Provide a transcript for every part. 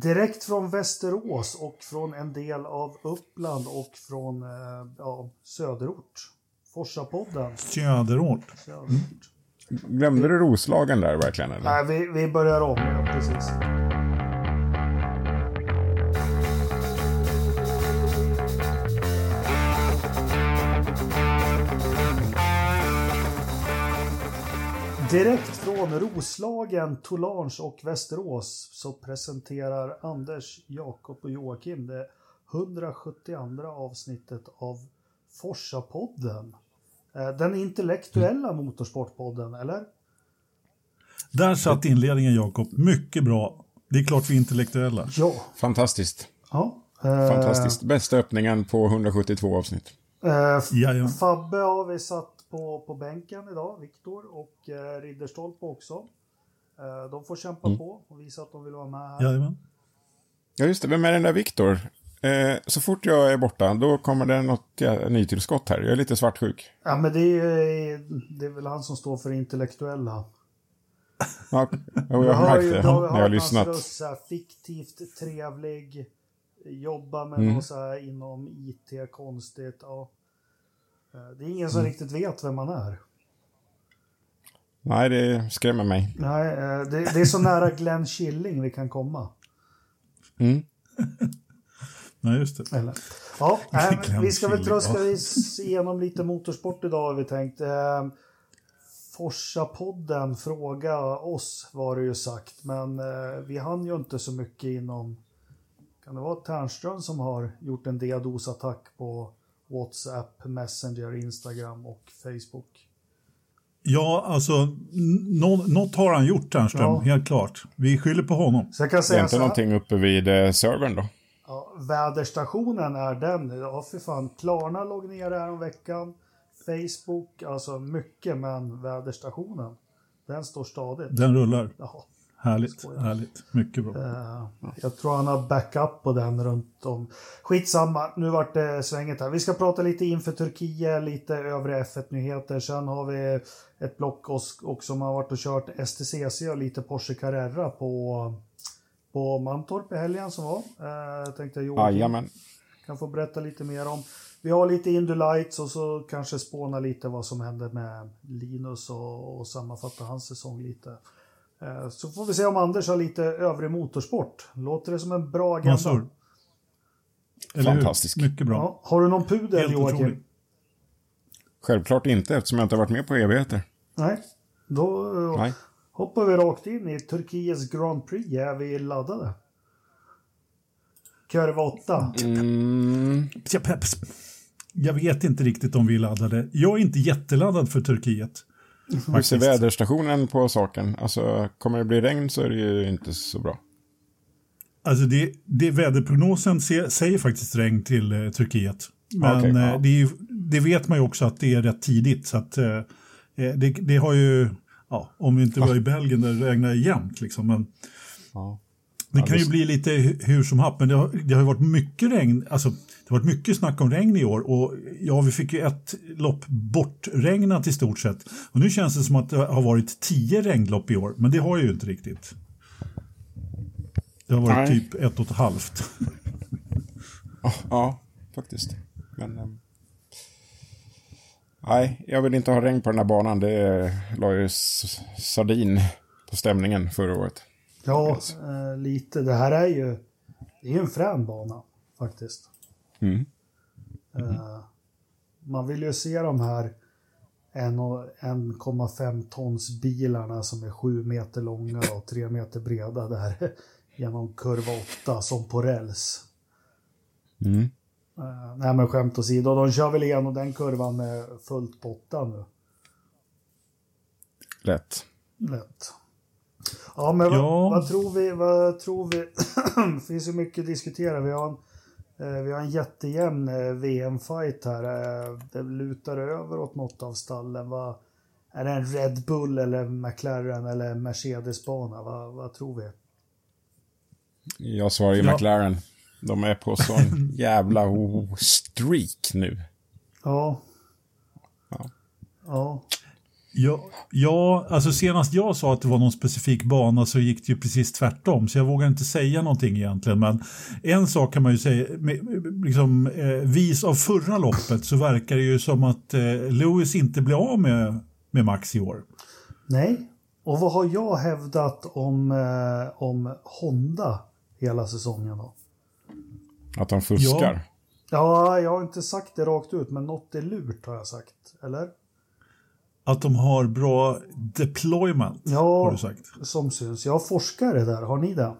Direkt från Västerås och från en del av Uppland och från eh, ja, Söderort. Forsapodden. Söderort. Söderort. Glömde du Roslagen där verkligen? Eller? Nej, vi, vi börjar om. Ja, precis. Direkt från Roslagen, Tolange och Västerås så presenterar Anders, Jakob och Joakim det 172 avsnittet av Forsa-podden. Eh, Den intellektuella motorsportpodden, eller? Där satt inledningen Jakob. Mycket bra. Det är klart vi är intellektuella. Ja. Fantastiskt. ja. Eh, Fantastiskt. Bästa öppningen på 172 avsnitt. Eh. Fabbe har vi satt på, på bänken idag, Viktor och eh, Ridderstolpe också. Eh, de får kämpa Mm. på och visa att de vill vara med här. Jajamän. Ja, just det. Vem är den där Viktor? Eh, så fort jag är borta, då kommer det något ja, nytillskott här. Jag är lite svartsjuk. Ja, men det är, det är väl han som står för det intellektuella. Ja, jag Du har ju- det har när jag har hans lyssnat. röst så här fiktivt trevlig, jobba med Mm. något så här inom IT, konstigt. Ja. Eh, Det är ingen som Mm. riktigt vet vem man är. Nej, det skrämmer mig. Nej, eh, det, det är så nära Glenn Killing vi kan komma. Mm. Nej, just det. Eller? Ja, Glenn vi ska väl tröska igenom lite motorsport idag har vi tänkt. Eh, Forsa-podden fråga oss var det ju sagt, men eh, vi hann ju inte så mycket inom... Kan det vara Ternström som har gjort en DDoS-attack på WhatsApp, Messenger, Instagram och Facebook? Ja, alltså nå- något har han gjort Ternström, Ja. helt klart. Vi skyller på honom. Så jag kan Det är säga inte så här, någonting uppe vid eh, servern då? ja, väderstationen är den. Ja, för fan. Klarna låg ner här om veckan. Facebook, alltså mycket, men väderstationen, den står stadigt. Den rullar. Jaha. Härligt, Skojar. härligt. Mycket bra. Eh, Jag tror han har backup på den runt om. Skitsamma, nu vart det svänget här. Vi ska prata lite inför Turkiet, lite övriga F1-nyheter. Sen har vi ett block oss- också som har varit och kört STCC och lite Porsche Carrera på, på Mantorp i helgen som var. Jag tänkte Joakim Jajamän. kan få berätta lite mer om. Vi har lite Indy Lights och så kanske spåna lite vad som hände med Linus och, och sammanfatta hans säsong lite. Eh, Så får vi se om Anders har lite övrig motorsport. Låter det som en bra agenda? Massor. Fantastisk. Mycket bra. Ja. Har du någon pudel Joakim? Självklart inte, eftersom jag inte har varit med på evigheter. Nej. Då eh, Nej. hoppar vi rakt in i Turkiets Grand Prix. Är vi laddade? Kurva 8. Mm. Jag vet inte riktigt om vi är laddade. Jag är inte jätteladdad för Turkiet. Hur ser Faktiskt. väderstationen på saken? Alltså, kommer det bli regn så är det ju inte så bra. Alltså det, det väderprognosen se, säger faktiskt regn till eh, Turkiet. Men Okej, ja. eh, det, är ju, det vet man ju också att det är rätt tidigt. Så att, eh, eh, det, det har ju, ja, om vi inte var i Belgien där det regnar jämt liksom. Men Ja. det Ja, kan ju bli lite hu- hur som happ. Men det har, det har varit mycket regn, alltså det har varit mycket snack om regn i år. Och ja, vi fick ju ett lopp bortregnat i stort sett. Och nu känns det som att det har varit tio regnlopp i år. Men det har ju inte riktigt. Det har varit Nej. typ ett och ett halvt. Ja, ja, faktiskt. Men... ehm, nej, jag vill inte ha regn på den här banan. Det la ju sardin på stämningen förra året. Ja, eh, lite. Det här är ju, det är ju en frän bana faktiskt. Mm. Eh, man vill ju se de här en och- 1,5 tons bilarna som är 7 meter långa och 3 meter breda där genom kurva 8 som på räls. Mm. Uh, nej men skämt åsido, de kör väl igenom den kurvan med fullt 8 nu. Lätt. Lätt. Ja, men Ja. Vad, vad tror vi? Vad tror vi? det finns ju mycket att diskutera. Vi har en, eh, vi har en jättejämn eh, VM-fight här. Eh, det lutar över åt något av stallen. Vad, är det en Red Bull eller McLaren eller Mercedes-bana? Vad, vad tror vi? Jag svarar ju Ja. McLaren. De är på sån jävla streak nu. Ja. Ja. Ja. Ja, ja, alltså senast jag sa att det var någon specifik bana så gick det ju precis tvärtom. Så jag vågar inte säga någonting egentligen. Men en sak kan man ju säga, liksom, eh, vis av förra loppet så verkar det ju som att eh, Lewis inte blir av med, med Max i år. Nej, och vad har jag hävdat om, eh, om Honda hela säsongen då? Att de fuskar? Ja. ja, jag har inte sagt det rakt ut, men något är lurt har jag sagt. Eller? Att de har bra deployment, ja, har du sagt. som syns. Jag har forskare där, har ni det?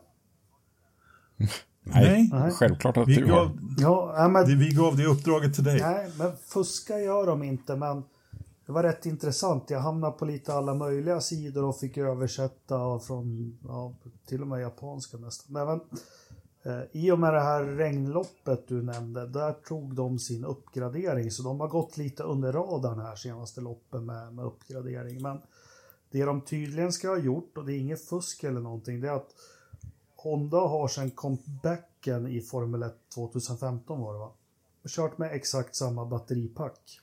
Nej, nej, självklart att vi du gav, har. Ja, men, vi gav det uppdraget till dig. Nej, men fuska gör de inte, men det var rätt intressant. Jag hamnade på lite alla möjliga sidor och fick översätta från, ja, till och med japanska nästan. Men, eh, I och med det här regnloppet du nämnde, där tog de sin uppgradering. Så de har gått lite under radarn här senaste loppen med, med uppgradering. Men det de tydligen ska ha gjort, och det är inget fusk eller någonting, det är att Honda har sedan comebacken i Formel 1 2015 var det va? Kört med exakt samma batteripack.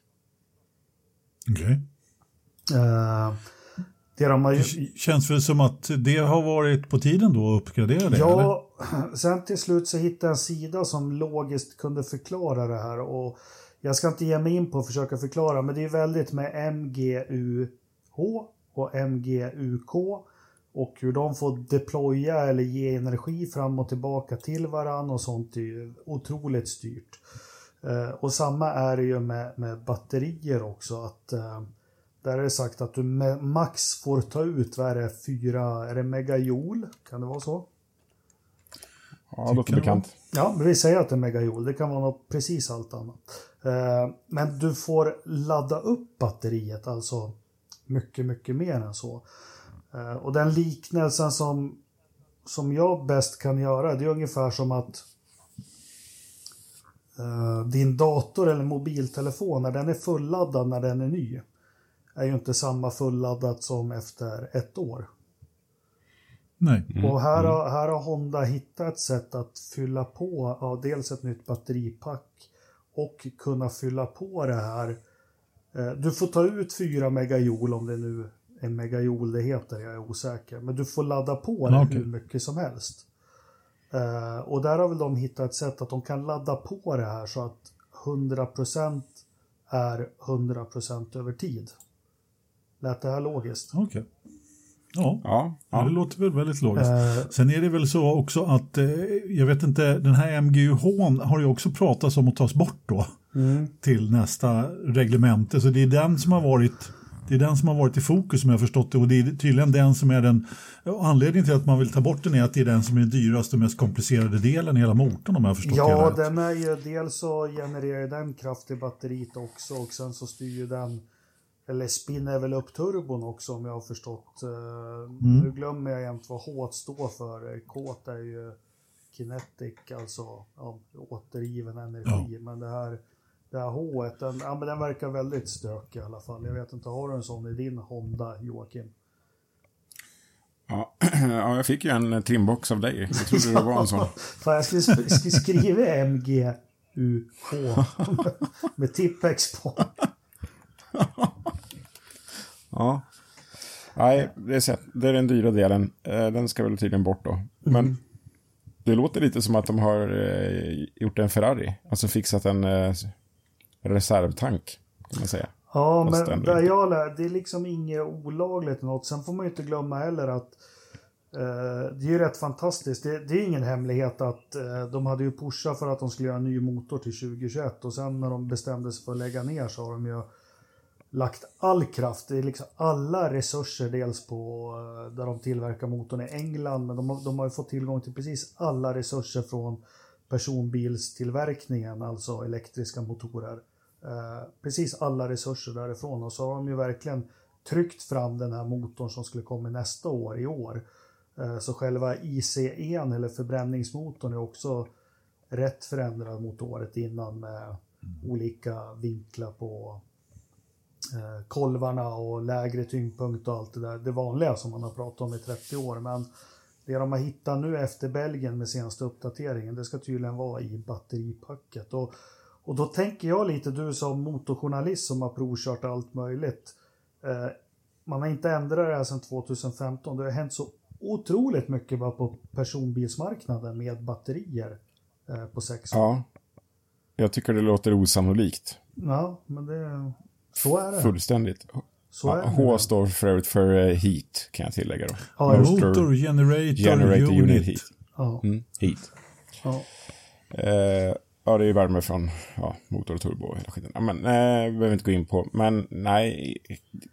Okej. Okay. Uh, det, de har... det känns väl som att det har varit på tiden då att uppgradera det? Ja, eller? sen till slut så hittade jag en sida som logiskt kunde förklara det här. Och jag ska inte ge mig in på att försöka förklara, men det är väldigt med MGUH och MGUK och hur de får deploya eller ge energi fram och tillbaka till varann och sånt är ju otroligt styrt. Eh, och samma är det ju med, med batterier också. att eh, Där är det sagt att du max får ta ut, vad är det, 4, är det megajoule? Kan det vara så? Ja, det låter bekant. Ja, men vi säger att det är megajoule. Det kan vara något precis allt annat. Eh, men du får ladda upp batteriet, alltså mycket, mycket mer än så. Eh, och den liknelsen som, som jag bäst kan göra, det är ungefär som att uh, din dator eller mobiltelefon, när den är fulladdad när den är ny, är ju inte samma fulladdat som efter ett år. Nej. Mm. Och här har, här har Honda hittat ett sätt att fylla på, ja, dels ett nytt batteripack och kunna fylla på det här. Eh, du får ta ut 4 megajoule om det nu en megajoule det heter, jag är osäker. Men du får ladda på det okay. hur mycket som helst. Uh, och där har väl de hittat ett sätt att de kan ladda på det här så att 100% är 100% över tid. Lät det här logiskt? Okej. Okay. Ja, ja, ja, det låter väl väldigt logiskt. Uh, Sen är det väl så också att, eh, jag vet inte, den här MGUH har ju också pratats om att tas bort då. Mm. Till nästa reglemente. Så det är den som har varit det är den som har varit i fokus som jag har förstått det och det är tydligen den som är den anledningen till att man vill ta bort den är att det är den som är den dyraste och mest komplicerade delen i hela motorn om jag har förstått ja, det Ja, den är ju dels så genererar den kraft i batteriet också och sen så styr ju den eller spinner väl upp turbon också om jag har förstått. Eh, mm. Nu glömmer jag jämt vad H står för. K är ju kinetic, alltså ja, återgiven energi. Ja. Men det här det här H, den, ja, men den verkar väldigt stökig i alla fall. Jag vet inte, har du en sån i din Honda, Joakim? Ja, ja jag fick ju en trimbox av dig. Jag trodde det var en sån. Fan, jag skulle, skulle skriva MGUH med Tippex på. Ja. Nej, det är, det är den dyra delen. Eh, den ska väl tydligen bort då. Men mm. det låter lite som att de har eh, gjort en Ferrari. Alltså fixat en eh, reservtank, kan man säga. Ja, Fast men där jag lär, det är liksom inget olagligt något. Sen får man ju inte glömma heller att eh, det är ju rätt fantastiskt. Det, det är ingen hemlighet att eh, de hade ju pushat för att de skulle göra en ny motor till 2021 och sen när de bestämde sig för att lägga ner så har de ju lagt all kraft, det är liksom alla resurser dels på eh, där de tillverkar motorn i England men de, de har ju fått tillgång till precis alla resurser från personbilstillverkningen, alltså elektriska motorer. Eh, precis alla resurser därifrån och så har de ju verkligen tryckt fram den här motorn som skulle komma nästa år i år. Eh, så själva ICE eller förbränningsmotorn är också rätt förändrad mot året innan med olika vinklar på kolvarna och lägre tyngdpunkt och allt det där. Det vanliga som man har pratat om i 30 år. Men det de har hittat nu efter Belgien med senaste uppdateringen, det ska tydligen vara i batteripacket. Och, och då tänker jag lite, du som motorjournalist som har provkört allt möjligt. Eh, man har inte ändrat det här sedan 2015. Det har hänt så otroligt mycket bara på personbilsmarknaden med batterier eh, på sex år. Ja. Jag tycker det låter osannolikt. Ja, men det, så är det. Fullständigt. Så är Ja, det. H står för övrigt för eh, heat, kan jag tillägga då. Ja. Motor, generator, Generator unit. unit heat. Ja, Mm, heat. ja. Eh, ja, det är värme från ja, motor och turbo och hela skiten. Ja, men, eh, behöver inte gå in på. Men nej,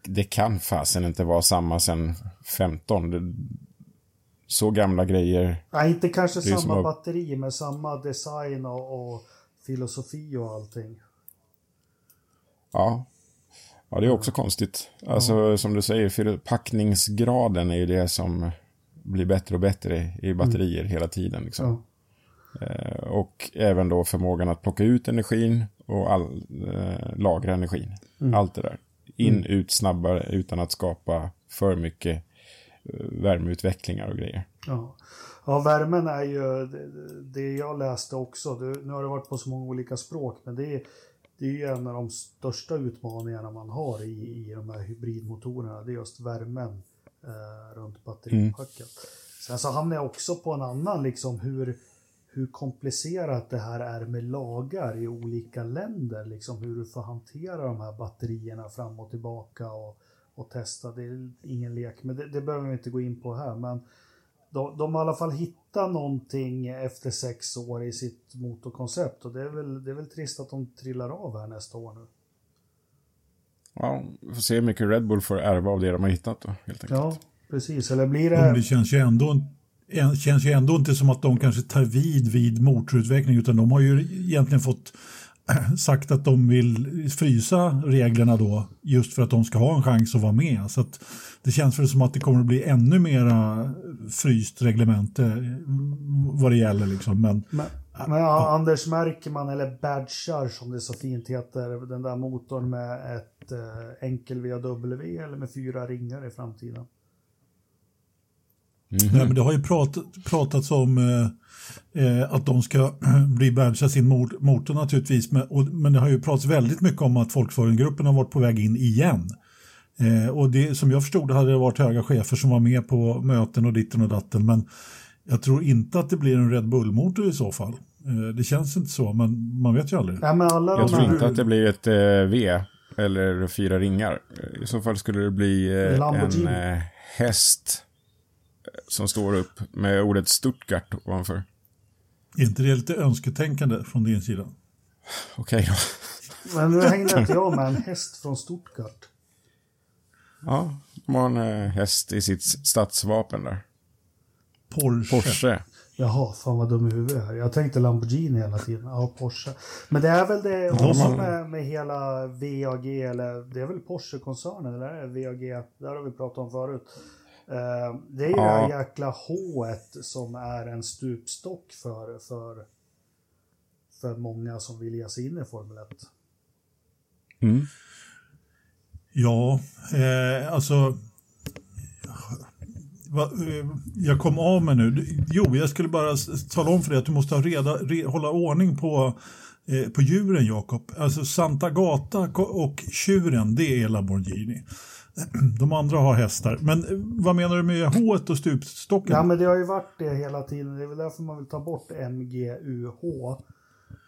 det kan fasen inte vara samma sen 15. Det, så gamla grejer. Nej, inte kanske samma att- batteri, men samma design och, och filosofi och allting. Ja. Ja, det är också konstigt. Alltså, som du säger, packningsgraden är ju det som blir bättre och bättre i batterier hela tiden. Liksom. Ja. Eh, och även då förmågan att plocka ut energin och all, eh, lagra energin. Allt det där. In, ut snabbare utan att skapa för mycket eh, värmeutvecklingar och grejer. Ja. ja, värmen är ju det, jag läste också. Nu har det varit på så många olika språk, men det är, det är ju en av de största utmaningarna man har i, i de här hybridmotorerna. Det är just värmen eh, runt batteripacket. Sen så hamnar jag också på en annan, liksom hur, hur komplicerat det här är med lagar i olika länder. Liksom hur du får hantera de här batterierna fram och tillbaka och, och testa. Det är ingen lek, men det, det behöver vi inte gå in på här. Men de, de har i alla fall hittat någonting efter sex år i sitt motorkoncept och det är väl, det är väl trist att de trillar av här nästa år nu. Ja, vi får se hur mycket Red Bull får ärva av det de har hittat då, helt enkelt. Ja, precis. Eller blir Men det det... känns ju ändå känns ju ändå inte som att de kanske tar vid vid motorutveckling utan de har ju egentligen fått sagt att de vill frysa reglerna då just för att de ska ha en chans att vara med. Så det känns väl som att det kommer att bli ännu mera fryst reglemente vad det gäller liksom. Men Men, men ja, Anders märker man, eller badgar som det så fint heter, den där motorn med ett eh, enkel VW eller med fyra ringar i framtiden. Mhm. Nej, men det har ju prat, pratats om eh, eh, att de ska bli badga sin motor naturligtvis. Men, och, men det har ju pratats väldigt mycket om att Volkswagen-gruppen har varit på väg in igen. Eh, och det, som jag förstod hade det varit höga chefer som var med på möten och ditten och datten. Men jag tror inte att det blir en Red Bull-motor i så fall. Eh, det känns inte så, men man vet ju aldrig. Nej, men alla Jag tror här, inte att det blir ett eh, V eller fyra ringar. I så fall skulle det bli eh, en eh, häst som står upp med ordet Stuttgart ovanför. Är inte det lite önsketänkande från din sida? Okej då. Men nu hängde inte jag med en häst från Stuttgart. Ja, de har en eh, häst i sitt stadsvapen där. Porsche. Porsche. Jaha, fan vad dum i huvudet jag är. Jag tänkte Lamborghini hela tiden. Ja, Porsche. Men det är väl det också med, med hela VAG, eller det är väl Porsche-koncernen, eller VAG? Det har vi pratat om förut. Eh, det är ju Ja. det här jäkla h som är en stupstock för, för, för många som vill ge sig in i Formel 1. Mm. Ja, eh, alltså... Va, eh, jag kom av mig nu. Jo, jag skulle bara tala om för dig att du måste ha reda, re, hålla ordning på, eh, på djuren, Jakob. Alltså Santa Gata och tjuren, det är Lamborghini. De andra har hästar. Men eh, vad menar du med H och stupstocken? Ja, men det har ju varit det hela tiden. Det är väl därför man vill ta bort MGUH. ja,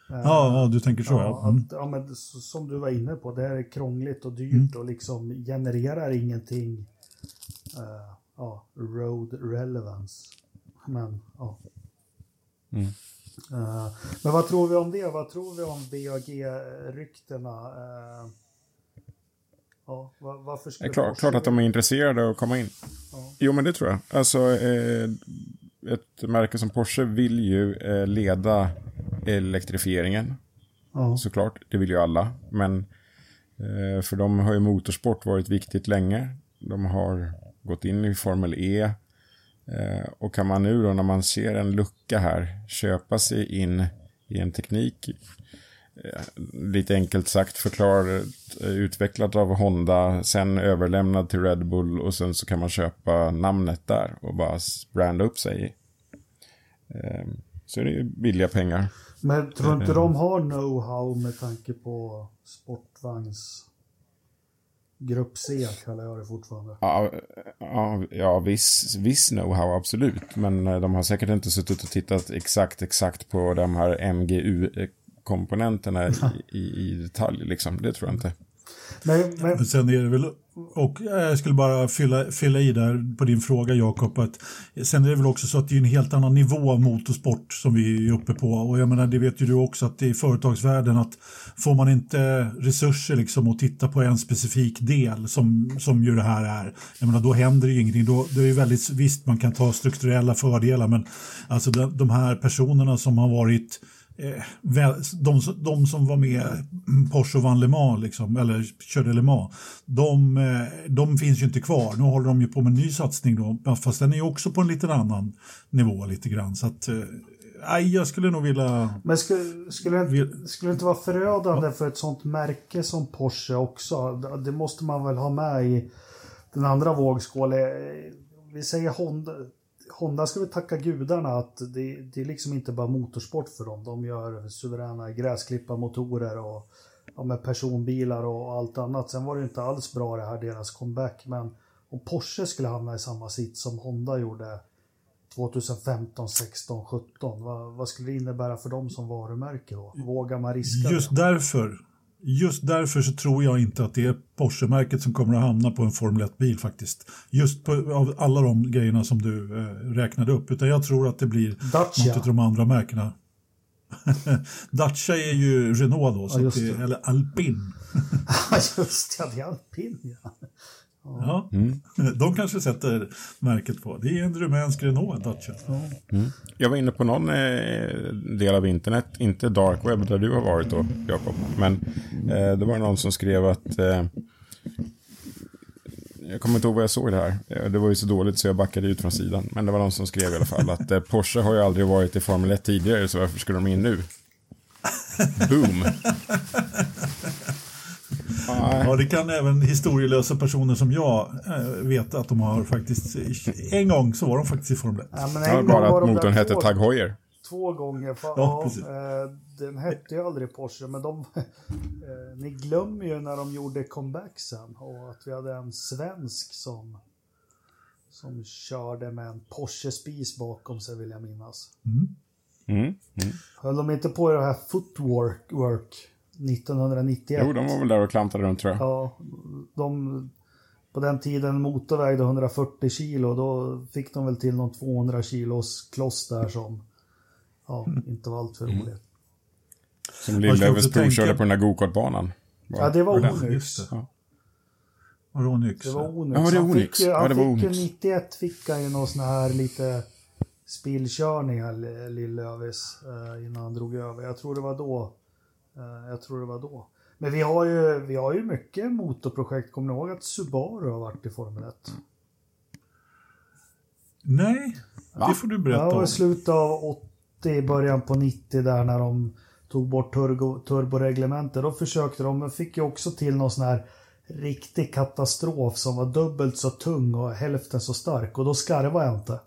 ja, du tänker så Ja, ja. Mm. att, ja men som du var inne på, det är krångligt och dyrt och liksom genererar ingenting. eh, ja, road relevance. Men ja. Mm. Eh, men vad tror vi om det? Vad tror vi om VAG-ryktena? Uh, ja, va- varför Det skulle är klart, Porsche- klart att de är intresserade av att komma in. Ja. Jo, men det tror jag. Alltså, eh, ett märke som Porsche vill ju eh, leda elektrifieringen. Ja, såklart. Det vill ju alla. Men eh, för dem har ju motorsport varit viktigt länge. De har gått in i Formel E. Eh, och kan man nu då när man ser en lucka här köpa sig in i en teknik lite enkelt sagt förklarat eh, utvecklat av Honda sen överlämnad till Red Bull och sen så kan man köpa namnet där och bara branda upp sig. Eh, så är det ju billiga pengar. Men tror inte de har know-how med tanke på sportvagns Grupp C kallar jag det fortfarande. Ja, ja, ja viss, viss know-how absolut. Men eh, de har säkert inte suttit och tittat exakt, exakt på de här MGU-komponenterna i, i, i detalj. Liksom. Det tror jag inte. Men, men... men sen är det väl och jag skulle bara fylla, fylla i där på din fråga Jakob att sen är det väl också så att det är en helt annan nivå av motorsport som vi är uppe på och jag menar det vet ju du också att i företagsvärlden att får man inte resurser liksom att titta på en specifik del som, som ju det här är, jag menar då händer det ju ingenting, då, det är ju väldigt, visst man kan ta strukturella fördelar men alltså de, de här personerna som har varit Eh, de, de som var med Porsche och vann Le Mans, liksom, eller körde Le Mans, de, eh, de finns ju inte kvar. Nu håller de ju på med en ny satsning då, fast den är också på en lite annan nivå lite grann. Så att, nej, eh, jag skulle nog vilja... Men skulle, skulle, det, skulle det inte vara förödande ja. för ett sånt märke som Porsche också? Det måste man väl ha med i den andra vågskålen. Vi säger Honda, Honda ska vi tacka gudarna att det, det är liksom inte bara motorsport för dem. De gör suveräna gräsklipparmotorer och ja, med personbilar och allt annat. Sen var det inte alls bra det här deras comeback. Men om Porsche skulle hamna i samma sitt som Honda gjorde 2015, 16, 17. Vad, vad skulle det innebära för dem som varumärke då? Vågar man riska Just det? därför Just därför så tror jag inte att det är Porsche-märket som kommer att hamna på en Formel 1-bil faktiskt. Just på, av alla de grejerna som du eh, räknade upp. Utan jag tror att det blir Dacia. något av de andra märkena. Dacia är ju Renault då, så ja, det, eller Alpin. Ja, just det, det är Alpin ja. Ja, mm. de kanske sätter märket på. Det är en rumänsk Renault, Dacia. Mm. Jag var inne på någon eh, del av internet, inte dark web där du har varit då, Jakob. Men eh, det var någon som skrev att eh, jag kommer inte ihåg vad jag såg det här. Eh, det var ju så dåligt så jag backade ut från sidan. Men det var någon som skrev i alla fall att eh, Porsche har ju aldrig varit i Formel 1 tidigare så varför skulle de in nu? Boom! Ja, det kan även historielösa personer som jag äh, veta att de har faktiskt... En gång så var de faktiskt i Formel 1. Ja, men en ja, bara att motorn hette Tag Heuer. Två gånger. För, ja, precis. äh, den hette ju aldrig Porsche, men de... äh, ni glömmer ju när de gjorde comeback sen och att vi hade en svensk som som körde med en Porsche-spis bakom sig vill jag minnas. Mm. Mm. Mm. Höll de inte på i det här footwork work 1991. Jo, de var väl där och klantade runt tror jag. Ja, de, på den tiden motor vägde 140 kilo, då fick de väl till någon 200 kilos kloss där som ja, mm. inte var alltför mm. roligt. Som Lill-Elvis provkörde på den där gokartbanan. Ja, det var Onyx. Ja. Var det Onyx? Det var Onyx. Ja, det var Onyx. Han fick, ja, det var han fick 91 fick han ju någon sån här lite spillkörningar, Lill-Elvis, eh, innan han drog över. Jag tror det var då jag tror det var då. Men vi har ju, vi har ju mycket motorprojekt. Kommer ni ihåg att Subaru har varit i Formel 1? Nej, Va? det får du berätta om. Det var i slutet av 80, början på 90 där när de tog bort turbo, turboreglementet. Då försökte de, men fick ju också till någon sån här riktig katastrof som var dubbelt så tung och hälften så stark. Och då skarvade jag inte.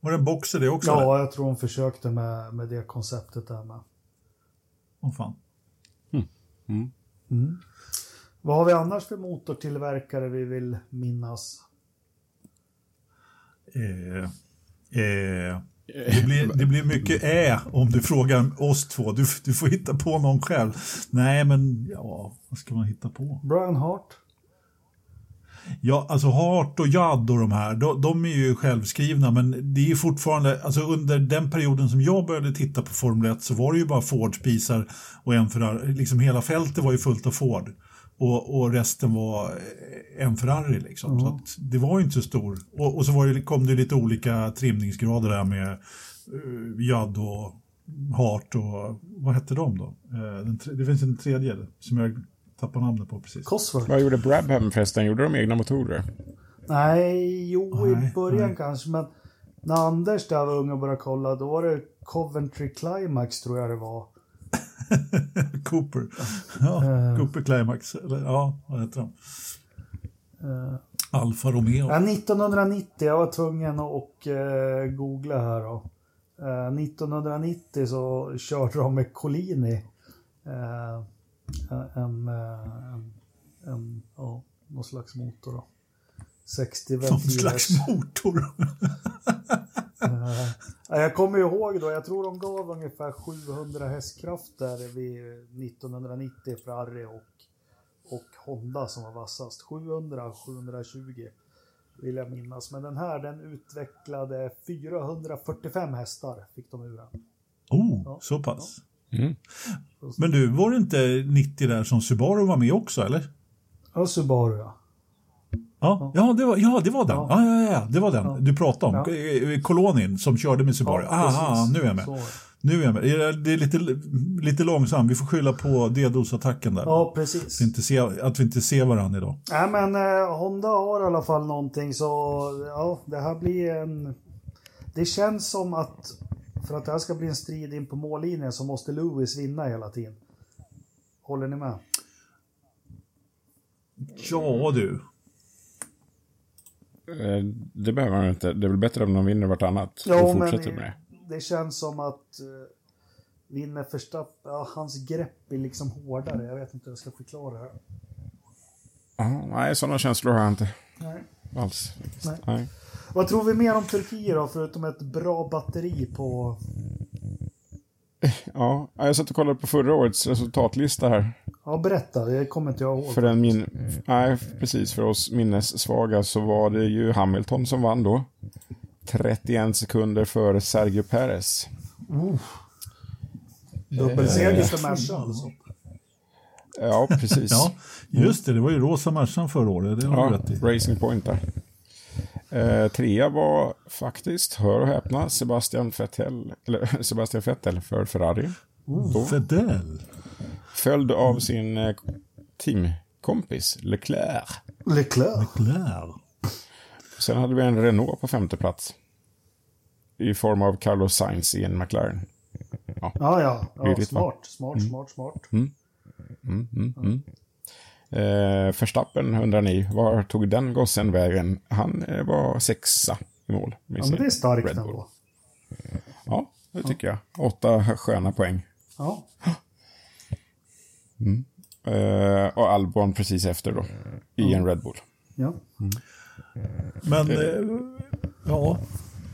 Var det en boxer det också? Ja, eller? jag tror de försökte med, med det konceptet där med. Åh fan. Mm. Mm. Mm. Vad har vi annars för motortillverkare vi vill minnas? Eh, eh, det, blir, det blir mycket ä om du frågar oss två. Du, du får hitta på någon själv. Nej, men ja, vad ska man hitta på? Brian Hart. Ja, alltså Hart och Judd och de här, de, de, är ju självskrivna men det är ju fortfarande, alltså under den perioden som jag började titta på Formel 1 så var det ju bara Ford-spisar och en Ferrari, liksom hela fältet var ju fullt av Ford. Och, och resten var en Ferrari liksom. Mm. Så det var ju inte så stor. Och, och så det, kom det lite olika trimningsgrader där med uh, Judd och Hart och vad hette de då? Uh, det finns en tredje som jag tappar namnet på precis. Cosworth. Vad gjorde Brabham förresten? Gjorde de egna motorer? Nej, jo nej, i början nej. kanske, men när Anders där var ung och började kolla, då var det Coventry Climax tror jag det var. Cooper. Ja, uh, Cooper Climax. Eller, ja, vad heter de? Uh, Alfa Romeo. Ja, 1990, jag var tvungen att uh, googla här då. 1990 så körde de med Collini. Uh, en, en, en, ja, någon slags motor då. 60 Någon slags motor. uh, jag kommer ihåg då, jag tror de gav ungefär 700 hästkrafter vid 1990 Ferrari och, och Honda som var vassast. 700, 720 vill jag minnas. Men den här den utvecklade 445 hästar fick de ur den. Oh, ja. så pass. Mm. Men du, var det inte 90 där som Subaru var med också eller? Ja, Subaru ja. Ja, ja, det var, ja, det var den. Ja. Ja, ja, det var den du pratade om. Ja. Kolonin som körde med Subaru. Ja, Aha, nu är jag med. Så. Nu är jag med. Det är lite, lite långsam. Vi får skylla på DDoS-attacken där. Ja, precis. Att vi inte ser, att vi inte ser varandra idag. Nej, men eh, Honda har i alla fall någonting så ja, det här blir en... Det känns som att för att det här ska bli en strid in på mållinjen så måste Lewis vinna hela tiden. Håller ni med? Ja du. Eh, det behöver man inte. Det är väl bättre om de vinner vartannat. Jo, och fortsätter med det. Det känns som att uh, vinner Verstappen, ja, hans grepp är liksom hårdare. Jag vet inte hur jag ska förklara det. Aha, nej, sådana känslor har jag inte. Nej. Alls. Nej. nej. Vad tror vi mer om Turkiet då, förutom ett bra batteri på... Ja, jag satt och kollade på förra årets resultatlista här. Ja, berätta. Det kommer inte jag ihåg. För den min... Nej, precis. För oss minnessvaga så var det ju Hamilton som vann då. 31 sekunder före Sergio Perez. Uh. Dubbelseger för Merca alltså. Ja, precis. ja, just det. Det var ju rosa Mercan förra året. Det har ja, rätt i. Racing Point där. Eh, trea var faktiskt, hör och häpna, Sebastian Vettel, eller Sebastian Vettel för Ferrari. Oh, Vettel. Följd av sin eh, teamkompis Leclerc. Leclerc. Leclerc. Sen hade vi en Renault på femte plats. I form av Carlos Sainz i en McLaren. Ja, ja. ja. ja smart, smart, mm. smart, smart. Mm. Mm, mm, mm. Eh, Förstappen undrar ni, var tog den gossen vägen? Han eh, var sexa i mål. Ja, men det är starkt ändå. Ja, det tycker jag. Åtta sköna poäng. Ja. Mm. Eh, och Albon precis efter då, i en Red Bull. Ja. Mm. Men, eh, ja.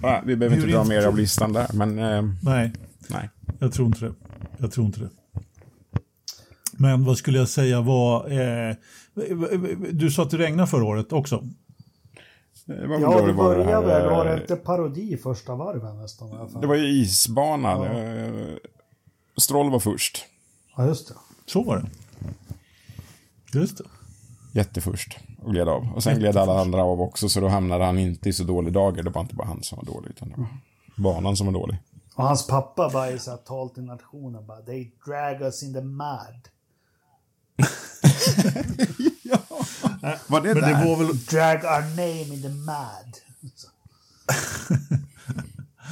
ja. Vi behöver inte dra mer av listan där, men... Eh, nej. nej, jag tror inte det. Jag tror inte det. Men vad skulle jag säga var... Eh, du sa att det regnade förra året också. Det ja, det började väl. Var det inte parodi första varven nästan? Det var ju isbana. Ja. Stroll var först. Ja, just det. Så var det. Just det. Jätteförst och gled av. Och sen gled alla andra av också, så då hamnade han inte i så dålig dager. Det var inte bara han som var dålig, utan det var banan som var dålig. Och hans pappa bara i så här tal till nationen bara, they drag us in the mud. Ja. Var det Men där? det var väl... Drag our name in the mud.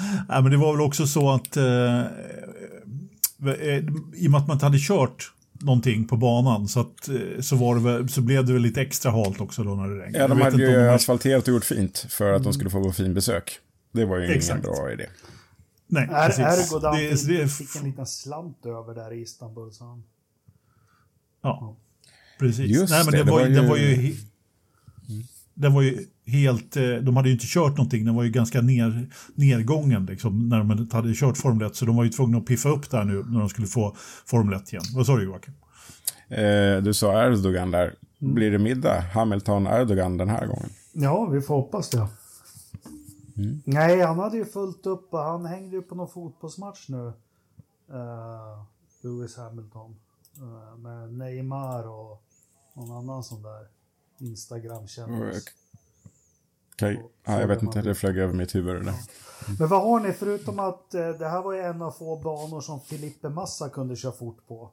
Nej, men det var väl också så att eh, eh, i och med att man inte hade kört någonting på banan så, att, eh, så, var det väl, så blev det väl lite extra halt också då när det regnade. Ja, de hade ju de... asfalterat och gjort fint för att mm. de skulle få gå fin besök. Det var ju Exakt. ingen bra idé. Nej, precis. Ergo det, det, fick en liten slant över där i Istanbul. Så han... Ja, precis. Just Nej, men det, det, var, var ju... Den var ju... Den var ju helt, eh, de hade ju inte kört någonting, den var ju ganska ner, nedgången liksom, när de hade kört Formel 1, så de var ju tvungna att piffa upp där nu när de skulle få Formel 1 igen. Vad sa du Joakim? Eh, du sa Erdogan där. Mm. Blir det middag Hamilton-Erdogan den här gången? Ja, vi får hoppas det. Mm. Nej, han hade ju fullt upp och han hängde ju på någon fotbollsmatch nu. Uh, Lewis Hamilton. Uh, med Neymar och någon annan sån där Instagram-kändis. Okej, okay. ja, jag vet inte, det flög över mitt huvud. Där. Men vad har ni, förutom att uh, det här var ju en av få banor som Filippe Massa kunde köra fort på.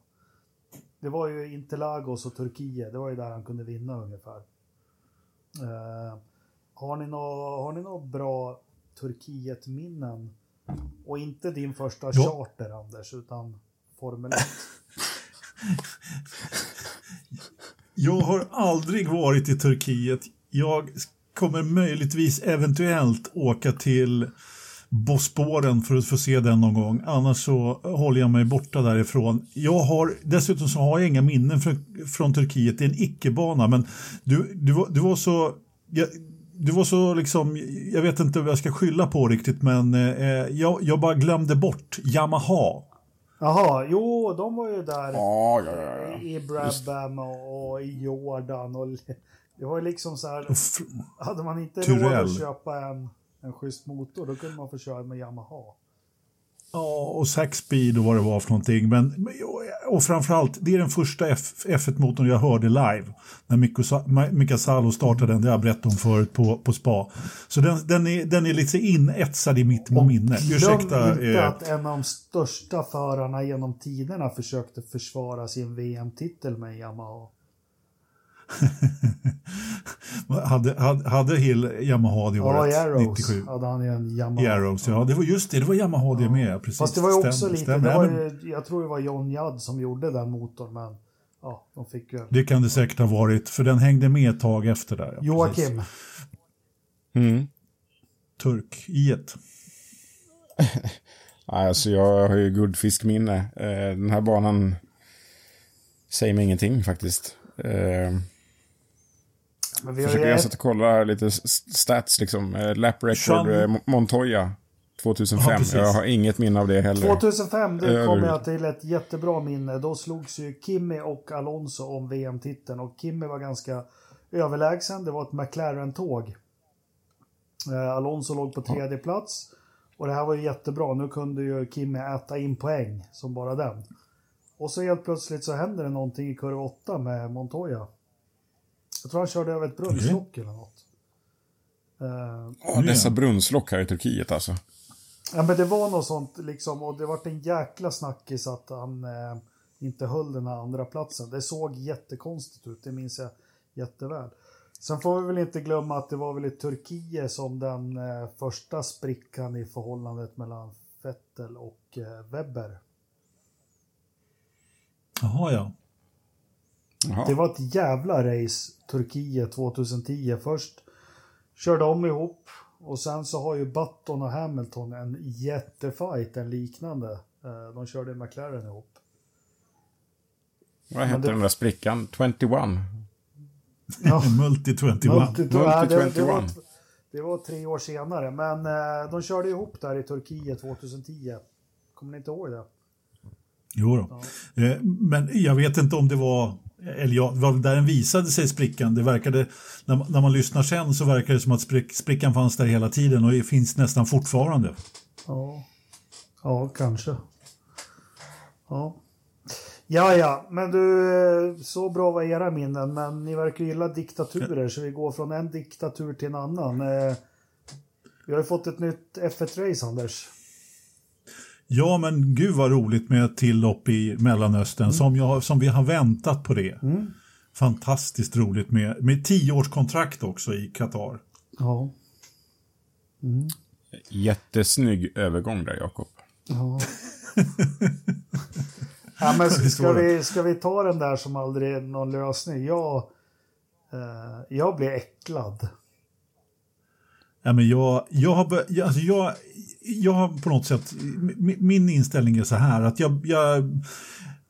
Det var ju Interlagos och Turkiet, det var ju där han kunde vinna ungefär. Uh, har ni några bra Turkiet-minnen? Och inte din första ja. charter, Anders, utan Formel 1. Jag har aldrig varit i Turkiet. Jag kommer möjligtvis eventuellt åka till Bosporen för att få se den någon gång. Annars så håller jag mig borta därifrån. Jag har, dessutom så har jag inga minnen från, från Turkiet. Det är en icke-bana, men du, du, var, du var så... Jag, du var så liksom, jag vet inte vad jag ska skylla på riktigt, men eh, jag, jag bara glömde bort Yamaha. Jaha, jo, de var ju där Ja, ja, ja. ja. i Brabham och, och i Jordan. Och, det var ju liksom så här, hade man inte råd Tyrell. att köpa en, en schysst motor, då kunde man få köra med Yamaha. Ja, och Sax Speed och vad det var för någonting. Men, och framförallt, det är den första F, F1-motorn jag hörde live. När Mika Salo startade den, det har jag berättat om förut på, på spa. Så den, den, är, den är lite inetsad i mitt minne. Glöm Ursäkta. inte eh, att en av de största förarna genom tiderna försökte försvara sin VM-titel med Yamaha. hade, hade, hade Hill Yamaha det Ja, året? i Arrows 97? hade han ju en Yamaha. I Arrows, ja. Det var just det, det var Yamaha det med. Precis. Fast det var ju också Stämmer, lite, stämmer. det var Ja, men ju, jag tror det var John Judd som gjorde den motorn, men ja, de fick ju... Det kan det säkert ha varit, för den hängde med ett tag efter där. Ja. Joakim, Mm. Turk i ett. Nej, Alltså jag har ju guldfiskminne. Eh, Den här banan säger mig ingenting faktiskt. Men vi har ju Försöker jag satt och kollar lite stats liksom. Eh, Lap record Jean- eh, Montoya 2005. Ja, jag har inget minne av det heller. 2005, det Över- kommer jag till ett jättebra minne. Då slogs ju Kimi och Alonso om VM-titeln och Kimi var ganska överlägsen. Det var ett McLaren-tåg. Eh, Alonso låg på tredje plats. Och det här var ju jättebra. Nu kunde ju Kimi äta in poäng som bara den. Och så helt plötsligt så händer det någonting i kurva 8 med Montoya. Jag tror han körde över ett brunnslock eller något. Eh, Ja, dessa brunnslock här i Turkiet alltså. Ja men det var något sånt liksom och det vart en jäkla snackis att han eh, inte höll den här andra platsen. Det såg jättekonstigt ut, det minns jag jätteväl. Sen får vi väl inte glömma att det var väl i Turkiet som den eh, första sprickan i förhållandet mellan Vettel och eh, Webber. Jaha, ja. Jaha. Det var ett jävla race Turkiet 2010. Först körde de ihop och sen så har ju Button och Hamilton en jättefight, en liknande. Eh, De körde McLaren ihop. Vad hette det- den där sprickan? 21? Ja. Multi 21. Multi- ja, det, det, var, 21. det var tre år senare, men eh, de körde ihop där i Turkiet 2010. Kommer ni inte ihåg det? Jo då. Eh, Men jag vet inte om det var, eller ja, det var väl där den visade sig sprickan. Det verkade, när, man- när man lyssnar sen så verkar det som att sprick, sprickan fanns där hela tiden och finns nästan fortfarande. Ja, ja kanske. Ja. Ja, ja, men du, så bra var era minnen, men ni verkar gilla diktaturer, så vi går från en diktatur till en annan. Eh, vi har ju fått ett nytt F1-race, Anders. Ja, men gud vad roligt med ett till lopp i Mellanöstern som, jag, som vi har väntat på det. Fantastiskt roligt med, med tioårskontrakt också i Qatar. Ja. Jättesnygg övergång där, Jakob. Ja. ja, men ska vi, ska vi ta den där som aldrig är någon lösning? Jag, eh, jag blir äcklad. Ja, men jag, jag, har, jag- alltså jag, jag har på något sätt, min inställning är så här att jag, jag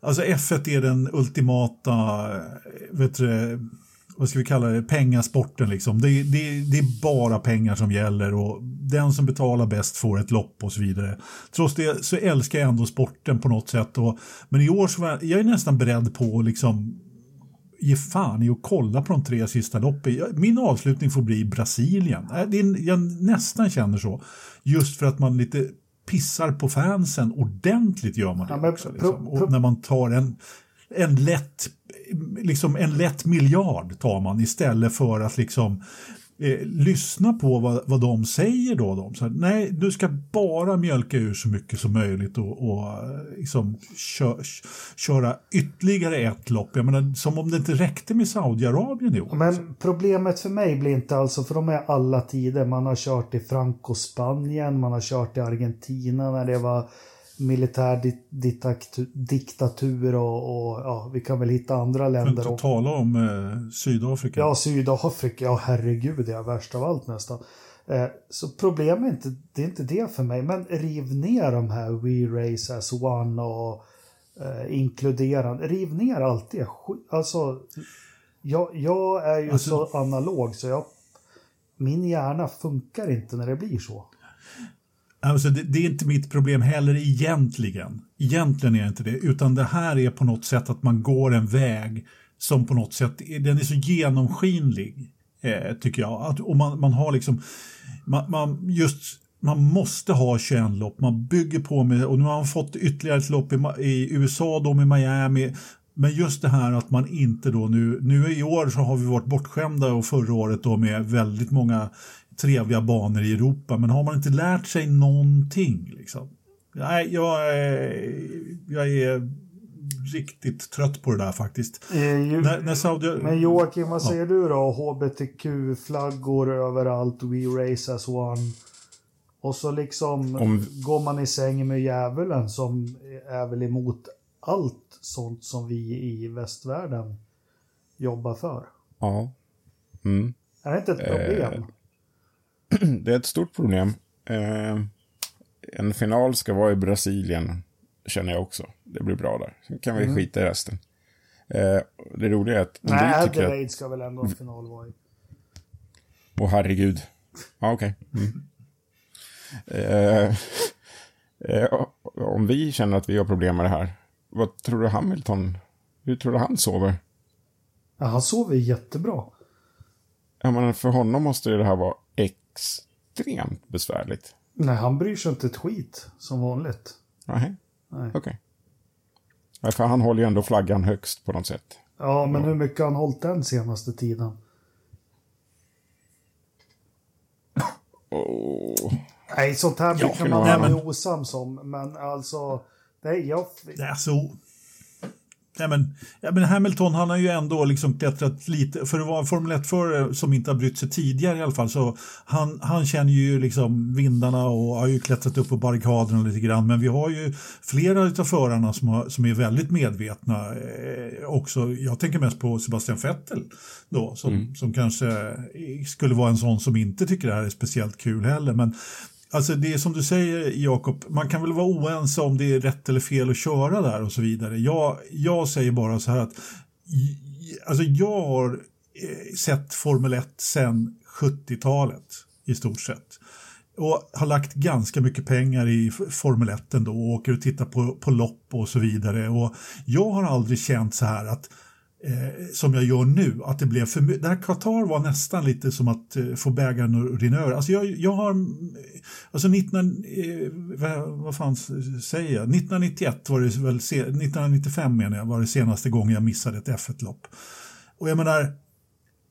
alltså F1 är den ultimata, vet du, vad ska vi kalla det, pengasporten liksom. Det, det, det är bara pengar som gäller och den som betalar bäst får ett lopp och så vidare. Trots det så älskar jag ändå sporten på något sätt. Och, men i år så var jag, jag är nästan beredd på liksom ge fan i att kolla på de tre sista loppen. Min avslutning får bli Brasilien. Äh, Det är, jag nästan känner så. Just för att man lite pissar på fansen ordentligt gör man det Ja, också. Liksom. Och när man tar en, en lätt liksom en lätt miljard tar man istället för att liksom eh, lyssna på vad, vad de säger då. De. Så här, nej, du ska bara mjölka ur så mycket som möjligt och, och eh, liksom kö, köra ytterligare ett lopp. Jag menar, som om det inte räckte med Saudiarabien i år. Men problemet för mig blir inte alltså, för de är alla tider. Man har kört i Franco-Spanien, man har kört i Argentina när det var militär di- diktatur, diktatur och, och ja, vi kan väl hitta andra För att länder inte också. tala om eh, Sydafrika. Ja, Sydafrika, ja herregud, det är värst av allt nästan. Eh, så problemet är inte, det är inte det för mig, men riv ner de här We Race as One och eh, inkluderande. Riv ner allt det. Alltså, jag, jag är ju alltså, så analog så jag, min hjärna funkar inte när det blir så. Alltså det, det, är inte mitt problem heller egentligen. Egentligen är det inte det, utan det här är på något sätt att man går en väg som på något sätt, den är så genomskinlig, eh, tycker jag. Att, och man, man har liksom, man, man, just man måste ha 21 lopp, man bygger på med, och nu har man fått ytterligare ett lopp i, i USA, då med Miami, men just det här att man inte då nu, nu i år så har vi varit bortskämda och förra året då med väldigt många trevliga banor i Europa, men har man inte lärt sig någonting liksom? Nej, jag är, jag är riktigt trött på det där faktiskt. Eh, ju, när, när Saudi... Men Joakim, vad säger ja. du då? HBTQ-flaggor överallt, We Race as One. Och så liksom Om... går man i säng med djävulen som är väl emot allt sånt som vi i västvärlden jobbar för. Ja. Mm. Är det inte ett problem? Eh, det är ett stort problem. Eh, en final ska vara i Brasilien, känner jag också. Det blir bra där. Sen kan vi mm. skita i resten. Eh, det roliga är att... Nej, Adelaide att... ska väl ändå en final vara i. Åh oh, herregud. Ja, okej. Okay. Mm. Eh, eh, om vi känner att vi har problem med det här, vad tror du Hamilton, hur tror du han sover? Ja, han sover jättebra. Ja, men för honom måste det här vara extremt besvärligt. Nej, han bryr sig inte ett skit som vanligt. Nej, okej. Okay. För han håller ju ändå flaggan högst på något sätt. Ja, men ja. hur mycket har han hållit den senaste tiden? Oh. Nej, sånt här brukar man vara osams om, men alltså... Nej, jag... Alltså, Nej, men, ja, men Hamilton han har ju ändå liksom klättrat lite, för att vara Formel 1-förare som inte har brytt sig tidigare i alla fall, så han, han känner ju liksom vindarna och har ju klättrat upp på barrikaderna lite grann. Men vi har ju flera av förarna som, har, som är väldigt medvetna eh, också. Jag tänker mest på Sebastian Vettel då, som, mm. som kanske skulle vara en sån som inte tycker det här är speciellt kul heller. Men Alltså det är som du säger Jakob, man kan väl vara oense om det är rätt eller fel att köra där och så vidare. Jag, jag säger bara så här att alltså jag har eh, sett Formel 1 sedan 70-talet i stort sett. Och har lagt ganska mycket pengar i Formel 1 ändå och åker och tittar på, på lopp och så vidare. Och jag har aldrig känt så här att eh, som jag gör nu, att det blev för. Det här Qatar var nästan lite som att eh, få bägaren att rinna över. Alltså jag, jag har, alltså 19, eh, vad, vad fan säger jag, 1991 var det väl, 1995 menar jag, var det senaste gången jag missade ett F1-lopp. Och jag menar,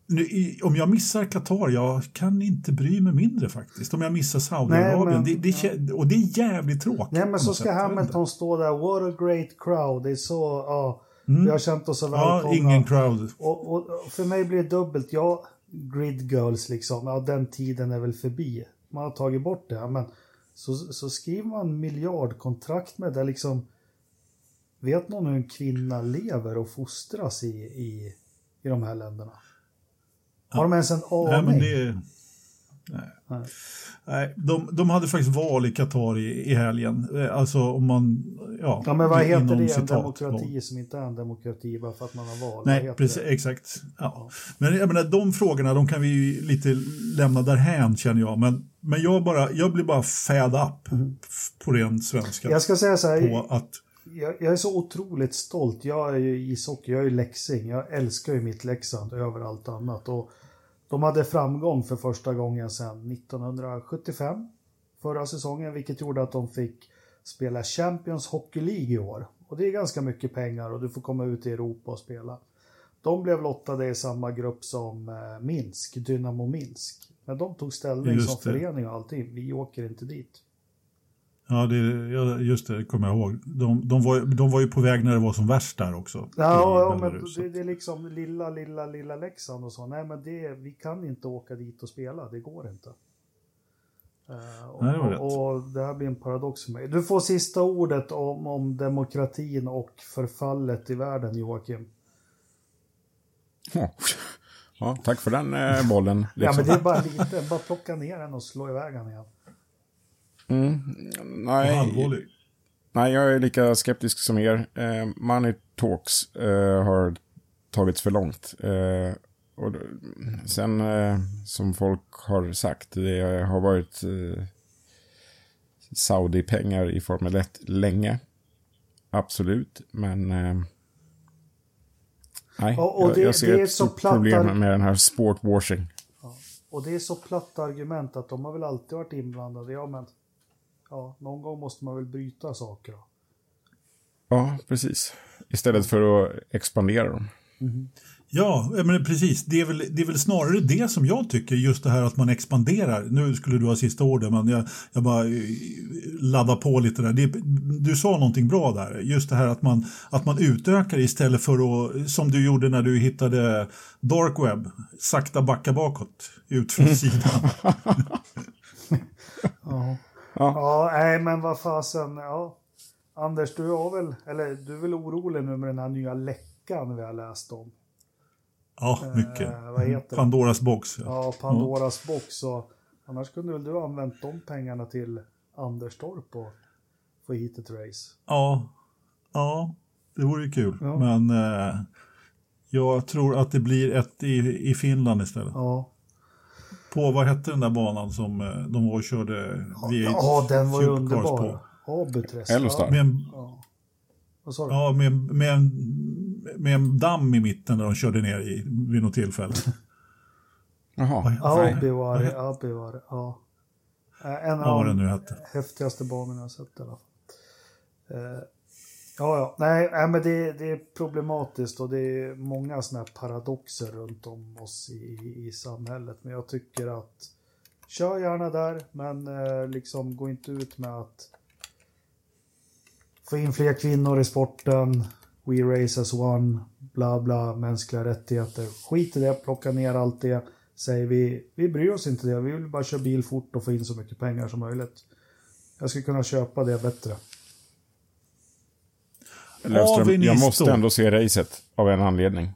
nu, om jag missar Qatar, jag kan inte bry mig mindre faktiskt. Om jag missar Saudiarabien. Det, det, ja. Och det är jävligt tråkigt. Nej, men så ska Hamilton stå där. What a great crowd. Det är så... Uh Mm. Vi har känt oss så välkomna. Ja, ingen crowd. Och, och, för mig blir det dubbelt. Ja, Grid Girls liksom. Ja, den tiden är väl förbi. Man har tagit bort det. Men så, så skriver man miljardkontrakt med det liksom. Vet någon hur en kvinna lever och fostras i, i, i de här länderna? Har de ens en aning? Nej, men det... Nej. Nej. de, de hade faktiskt val i Qatar i, i helgen. Eh, alltså om man... Ja, ja men vad heter det? En demokrati val. som inte är en demokrati bara för att man har val? Nej, precis, exakt. Ja. Men jag menar, de frågorna de kan vi ju lite lämna därhän känner jag. Men, men jag, bara, jag blir bara fed up mm. på ren svenska. Jag ska säga så här. På att, jag, jag, är så otroligt stolt. Jag är ju ishockey, jag är ju Leksing. Jag älskar ju mitt Leksand över allt annat. Och de hade framgång för första gången sedan 1975, förra säsongen, vilket gjorde att de fick spela Champions Hockey League i år. Och det är ganska mycket pengar och du får komma ut i Europa och spela. De blev lottade i samma grupp som eh, Minsk, Dynamo Minsk. Men de tog ställning som förening och allting. Vi åker inte dit. Ja, det, just det, kommer jag ihåg. De, de, var, de var ju på väg när det var som värst där också. Ja, ja men det, det, är liksom lilla, lilla, lilla Leksand och så. Nej, men det, vi kan inte åka dit och spela. Det går inte. Uh, och, Nej, det var och, och, det här blir en paradox för mig. Du får sista ordet om, om demokratin och förfallet i världen, Joakim. Ja, tack för den eh, bollen. Liksom. Ja, men det är bara lite, bara plocka ner den och slå iväg den igen. Mm, nej, Allvarlig. nej, jag är lika skeptisk som er. Eh, money talks eh, har tagits för långt. Eh, och sen, eh, som folk har sagt, det har varit eh, Saudi-pengar i Formel 1 länge. Absolut, men... Eh, nej, Ja, och jag, det- jag ser det är ett så stort platta- problem med den här sportwashing. Och det är så platt argument att de har väl alltid varit inblandade. Ja, men ja, någon gång måste man väl bryta saker. Då. Ja, precis. Istället för att expandera dem. Ja, men precis. Det är, väl, det är väl snarare det som jag tycker, just det här att man expanderar. Nu skulle du ha sista ordet, men jag, jag bara eh, laddar på lite där. Det, du sa någonting bra där, just det här att man, att man utökar istället för att, som du gjorde när du hittade dark web, sakta backa bakåt, ut från sidan. Ja. Ja, nej men vad fasen, ja. Anders, du har väl, eller du är väl orolig nu med den här nya läckan vi har läst om? Ja, mycket. Eh, vad heter det? Pandoras box. Ja. Ja, Pandoras box och annars kunde väl du ha använt de pengarna till Anderstorp och få hit ett race. Ja, ja det vore ju kul. Ja. Men eh, jag tror att det blir ett i, i Finland istället. Ja, På, vad hette den där banan som eh, de var och körde V8 ja den var ju underbar. på? Abuträsk. Med en, Ja. Vad sa du? ja, med, med, en, med en damm i mitten där de körde ner i vid något tillfälle. Jaha. nej. Abivar, Abivar, ja. Eh, En Ja, av den de nu hette. häftigaste banorna jag sett i alla fall. Ja, ja, nej, nej men det, det är problematiskt och det är många sådana här paradoxer runt om oss i, i samhället. Men jag tycker att kör gärna där, men eh, liksom gå inte ut med att få in fler kvinnor i sporten, We race as one, bla bla, mänskliga rättigheter. Skit i det, plocka ner allt det. Säger vi, vi bryr oss inte det, vi vill bara köra bil fort och få in så mycket pengar som möjligt. Jag skulle kunna köpa det bättre. Löfström, jag måste ändå se racet av en anledning.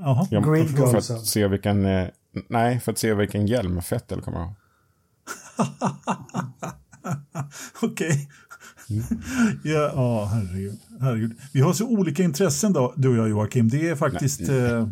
Jaha, Jag, Grid för Girlsen. att se vilken... eh, Nej, för att se vilken hjälm Fettel kommer ha. okej. Ja, ja, herregud, herregud. Vi har så olika intressen då, du och jag Joakim. Det är faktiskt... Eh,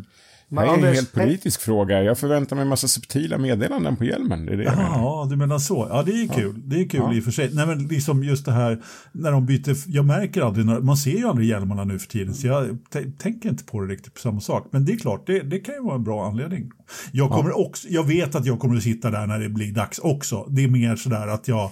Det här är en helt politisk fråga. Jag förväntar mig en massa subtila meddelanden på hjälmen. Det är det. Ja, du menar så. Ja, det är kul. Det är kul Ja. i och för sig. Nej, men liksom just det här när de byter. Jag märker aldrig, när, man ser ju aldrig hjälmarna nu för tiden, så jag tänker inte på det riktigt på samma sak. Men det är klart, det, det kan ju vara en bra anledning. Jag, kommer också, jag vet att jag kommer att sitta där när det blir dags också. Det är mer sådär att jag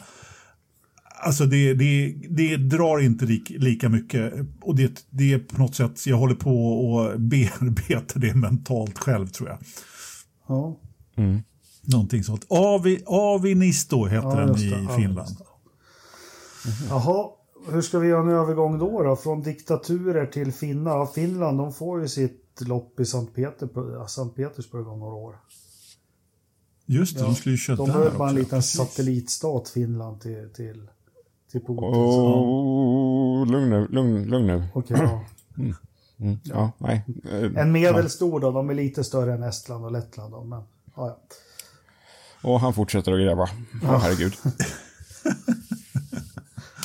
Alltså det, det, det drar inte lik, lika mycket och det, det är på något sätt, jag håller på och bearbeta det mentalt själv tror jag. Ja, Någonting sånt. Avi, Avinisto heter Ja, den i. Ja, Finland. just Jaha, hur ska vi göra en övergång då, då? Från diktaturer till finnar? Ja, Finland, de får ju sitt lopp i Sankt, Peter, Sankt Petersburg om några år. Just det, de skulle ju köra De där behöver bara en liten satellitstat, Finland, till, till, till Putin. Åh, lugn nu, lugn, lugn nu. Okej, ja. Mm, ja, nej. Eh, En medelstor då, de är lite större än Estland och Lettland då, men ja, ja. Och han fortsätter att gräva. Ja, herregud.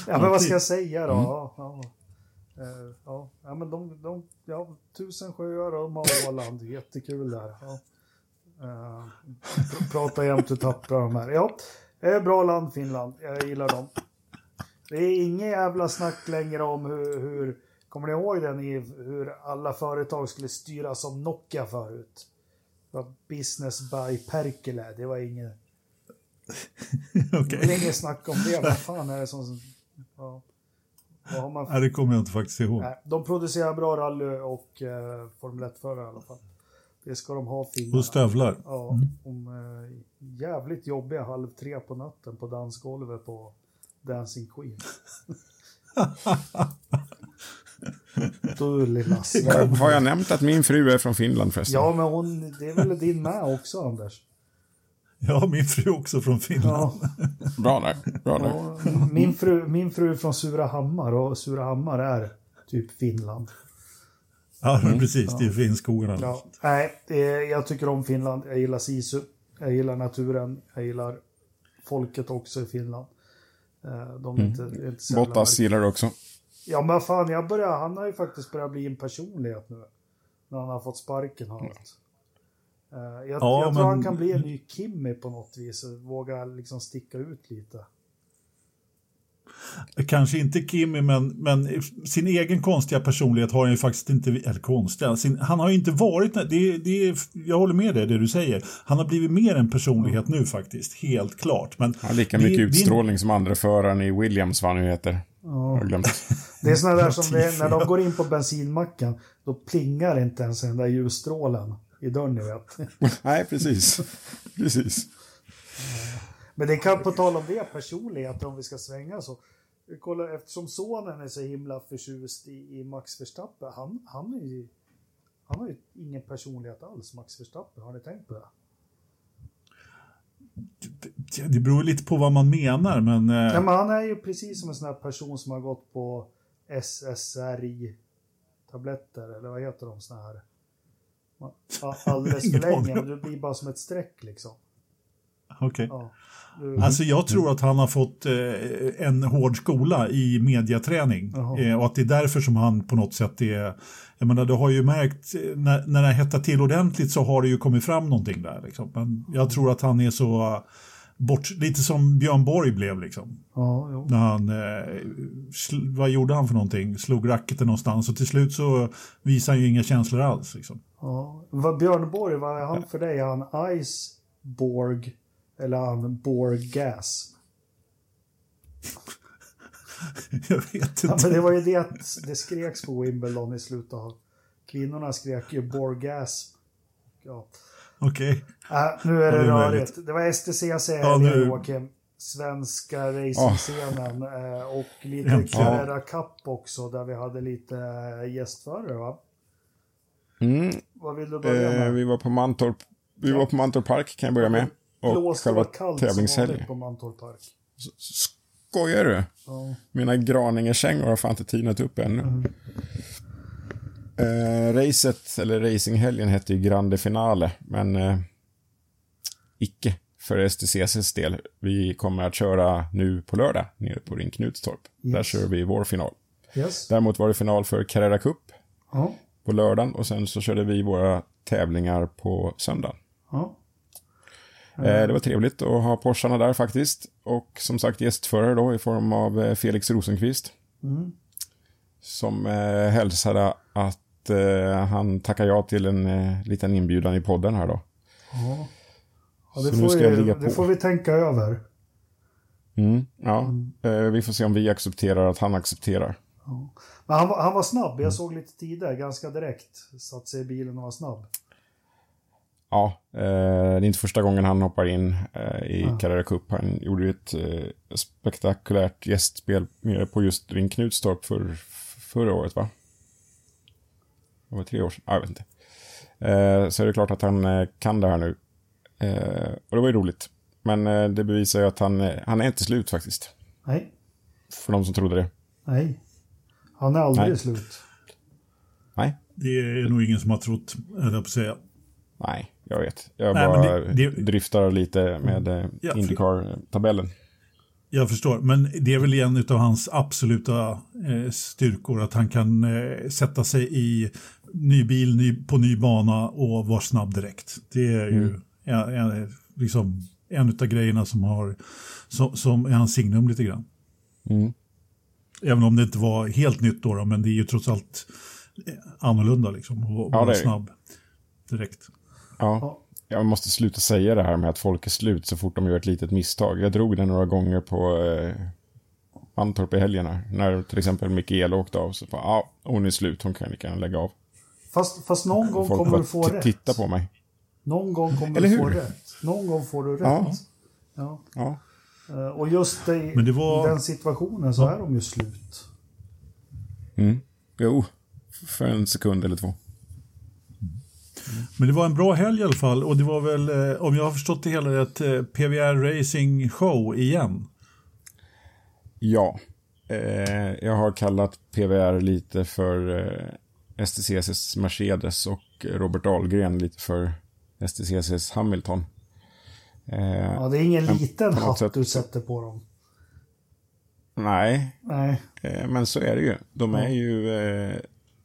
Ja, men vad ska jag säga då? Ja, ja. Eh, ja. ja, men de, de, ja, tusen sjöar och de har Åland, jättekul där. Ja. Eh, pr- prata jämt hur tappra de här. Ja, bra land Finland, jag gillar dem. Det är inget jävla snack längre om hur, hur kommer ni ihåg den i hur alla företag skulle styras som Nokia förut? Det var business by Perkele, det var inget, Okej. det är inget snack om det. Vad fan är det som... Ja. Vad har man Nej, det kommer jag inte faktiskt ihåg. Nej, de producerar bra rally och eh, Formel 1-förare i alla fall. Det ska de ha finnarna. Och stövlar. Ja, om eh, jävligt jobbiga halv tre på natten på dansgolvet på Dancing Queen. du lilla svin. Har jag nämnt att min fru är från Finland förresten? Ja, men hon, det är väl din med också, Anders? Ja, min fru också från Finland. Ja, Bra där, bra där. ja, min, fru, min fru är från Surahammar och Surahammar är typ Finland. Ja, mm. precis. Det är Finnskogarna. Ja. Nej, jag tycker om Finland. Jag gillar Sisu. Jag gillar naturen. Jag gillar folket också i Finland. Eh, de är mm. inte, inte Bottas gillar du också. Ja, men fan, jag börjar, han har ju faktiskt börjat bli en personlighet nu. När han har fått sparken och allt. Uh, jag, ja, jag tror men... han kan bli en ny Kimmy på något vis och våga liksom sticka ut lite. Kanske inte Kimmy, men, men sin egen konstiga personlighet har han ju faktiskt inte, eller konstiga, sin, han har ju inte varit, det, det, jag håller med dig det du säger, han har blivit mer en personlighet nu faktiskt, helt klart. Men han har lika mycket det, utstrålning det, som andra föraren i Williams, vad han nu heter. Ja. Det är sådana där som det, när de går in på bensinmacken, då plingar inte ens den där ljusstrålen i dörren, ni vet. Nej, precis. precis. Men det kan, på tal om det, personligheter, om vi ska svänga så. Kolla, eftersom sonen är så himla förtjust i, i Max Verstappen, han, han, är ju, han har ju ingen personlighet alls, Max Verstappen. Har ni tänkt på det? Det beror lite på vad man menar, men... Eh, ja, men han är ju precis som en sån här person som har gått på SSRI-tabletter, eller vad heter de såna här? Alldeles för länge, men det blir bara som ett streck liksom. Okej. Okay. Ja. Alltså jag tror att han har fått eh, en hård skola i mediaträning. Eh, och att det är därför som han på något sätt är... Jag menar, du har ju märkt, när, när det hettar till ordentligt så har det ju kommit fram någonting där. Liksom. Men jag tror att han är så... Bort, lite som Björn Borg blev liksom. Ja, När han, eh, sl, vad gjorde han för någonting? Slog racketen någonstans och till slut så visade han ju inga känslor alls. Liksom. Ja. Vad Björn Borg, vad är han för dig? Är han Iceborg? Eller han Borgas? Jag vet inte. Ja, men det var ju det det skreks på Wimbledon i slutet av. Kvinnorna skrek ju Borgas. Ja. Okej. Okay. Äh, nu är det, det rörigt. Det var STCC ja, nu... Joakim. Svenska racingscenen oh. och lite. Carrera Cup också där vi hade lite eh, gästförare va? Mm. Vad vill du börja med? Eh, vi var på Mantorp. Vi ja. var på Mantorp Park kan jag börja med. Och själva tävlingshelgen. på Mantorp Park. Skojar du? Ja. Mina Graningekängor har fan inte tinat upp ännu. Mm. Eh, racet, eller racinghelgen, hette ju Grande Finale, men eh, icke för STCCs del. Vi kommer att köra nu på lördag nere på Ring Knutstorp. Yes. Där kör vi vår final. Yes. Däremot var det final för Carrera Cup ja. på lördagen och sen så körde vi våra tävlingar på söndagen. Ja. Mm. Det var trevligt att ha Porscharna där faktiskt. Och som sagt gästförare då i form av eh, Felix Rosenqvist. Mm. Som eh, hälsade att eh, han tackar ja till en eh, liten inbjudan i podden här då. Ja, ja det, får vi, det får vi tänka över. Mm, ja, mm. Eh, vi får se om vi accepterar att han accepterar. Ja. Men han, han var snabb, jag mm. såg lite tidigare, ganska direkt. Satt sig i bilen och var snabb ja, eh, det är inte första gången han hoppar in eh, i ja. Carrera Cup. Han gjorde ett eh, spektakulärt gästspel på just Ring Knutstorp för, förra året, va? Det var tre år sedan, jag vet inte. Eh, så är det klart att han eh, kan det här nu. Eh, och det var ju roligt. Men eh, det bevisar ju att han, han är inte slut faktiskt. Nej. För de som trodde det. Nej. Han är aldrig Nej. slut. Nej. Det är nog ingen som har trott, höll jag på att säga. Nej, jag vet. Jag Nej, bara det, det... driftar lite med eh, ja, Indycar-tabellen. Jag förstår, men det är väl en av hans absoluta eh, styrkor att han kan eh, sätta sig i ny bil ny, på ny bana och vara snabb direkt. Det är ju mm. en, en, liksom, en av grejerna som, har, som, som är hans signum lite grann. Mm. Även om det inte var helt nytt då, då men det är ju trots allt eh, annorlunda liksom, att ja, vara snabb direkt. Ja. Jag måste sluta säga det här med att folk är slut så fort de gör ett litet misstag. Jag drog det några gånger på eh, Mantorp i helgerna. När till exempel Mikaela åkte av. Så bara, ja, hon är slut, hon kan lika lägga av. Fast, fast någon gång folk kommer du få rätt. titta på mig. Någon gång kommer Eller du få rätt. Någon gång får du rätt. Ja. ja. ja. Uh, och just i, var... i den situationen så ja. är de ju slut. Mm. Jo, för en sekund eller två. Men det var en bra helg i alla fall och det var väl, eh, om jag har förstått det hela, ett eh, PVR Racing Show igen. Ja, eh, jag har kallat PVR lite för STCCs Mercedes och Robert Dahlgren lite för STCCs Hamilton. Eh, ja, det är ingen liten hatt sätt... du sätter på dem. Nej, Nej. Eh, men så är det ju. De är ju eh,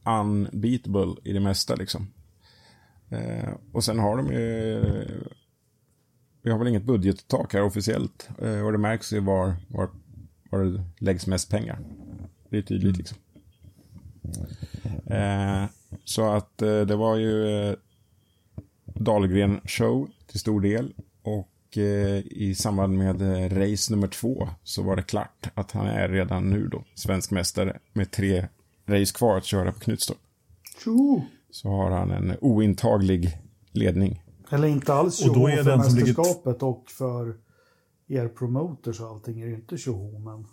unbeatable i det mesta liksom. Eh, och sen har de ju... Vi har väl inget budgettak här officiellt. Eh, och det märks ju var, var, var det läggs mest pengar. Det är tydligt liksom. Eh, så att eh, det var ju eh, Dahlgren show till stor del. Och eh, i samband med eh, race nummer två så var det klart att han är redan nu då svensk mästare med tre race kvar att köra på Knutstorp. Tjo. Så har han en ointaglig ledning. Eller inte alls tjoho för mästerskapet ligger... och för er promoters och allting är det inte tjoho men...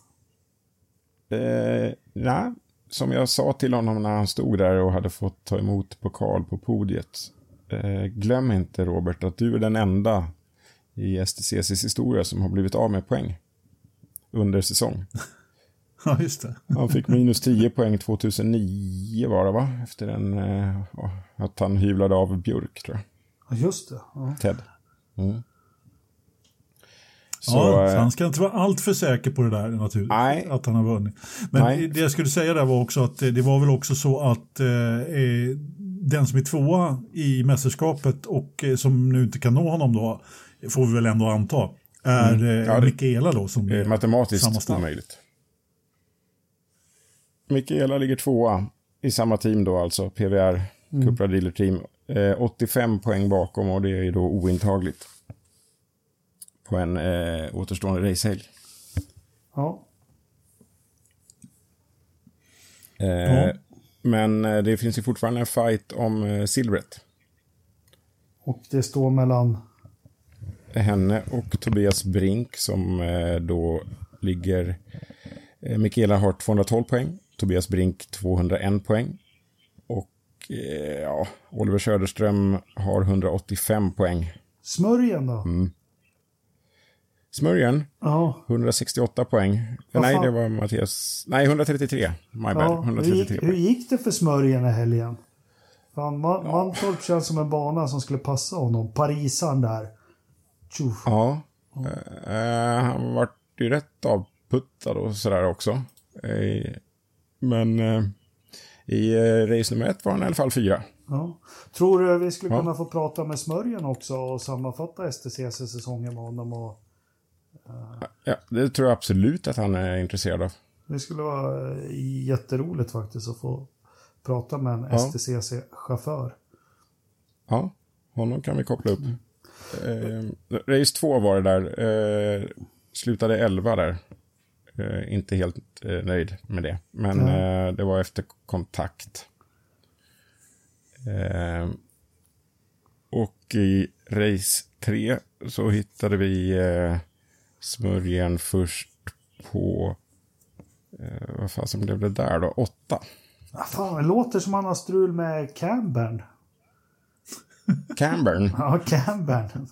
Eh, nej, som jag sa till honom när han stod där och hade fått ta emot pokal på podiet. Eh, glöm inte Robert att du är den enda i STCCs historia som har blivit av med poäng under säsong. Ja, just det. Han fick minus 10 poäng 2009 var det va? Efter en, eh, att han hyvlade av Björk tror jag. Ja, just det. Ja. Ted. Mm. Så, ja, så han ska inte vara allt för säker på det där naturligtvis. Nej. Att han har vunnit. Men nej. det jag skulle säga där var också att det var väl också så att eh, den som är tvåa i mästerskapet och eh, som nu inte kan nå honom då, får vi väl ändå anta, är mm. ja, eh, Mikaela då. Som är matematiskt omöjligt. Mikaela ligger tvåa i samma team då alltså, PVR, mm. Cupra Dealer Team. Eh, 85 poäng bakom och det är ju då ointagligt. På en eh, återstående racehelg. Ja. Eh, ja. Men eh, det finns ju fortfarande en fight om eh, silvret. Och det står mellan? Henne och Tobias Brink som eh, då ligger... Mikaela har 212 poäng. Tobias Brink 201 poäng. Och eh, ja, Oliver Söderström har 185 poäng. Smörjen då? Mm. Smörjen? Ja. 168 poäng. Vad Nej, det var Mattias. Nej, 133. My bad. Ja, 133 hur, gick, hur gick det för Smörjen i helgen? Fan, Man, ja. Mantorp känns som en bana som skulle passa honom. Parisan där. Tjuff. Ja. ja. Uh, han vart ju rätt avputtad och sådär också. Uh, men uh, i race nummer ett var han i alla fall fyra. Ja. Tror du vi skulle kunna få prata med Smörjen också och sammanfatta STCC-säsongen med honom? Och Ja, det tror jag absolut att han är intresserad av. Det skulle vara eh, jätteroligt faktiskt att få prata med en ja. STCC-chaufför. Ja, honom kan vi koppla upp. Mm. Eh, race 2 var det där. Eh, slutade 11 där. Eh, inte helt eh, nöjd med det. Men mm. det var efter kontakt. Eh, och i race 3 så hittade vi smörjan först på... Vad fan som blev det där då? Åtta. Ah, fan, det låter som han har strul med Cambern. Cambern? ja, Cambern.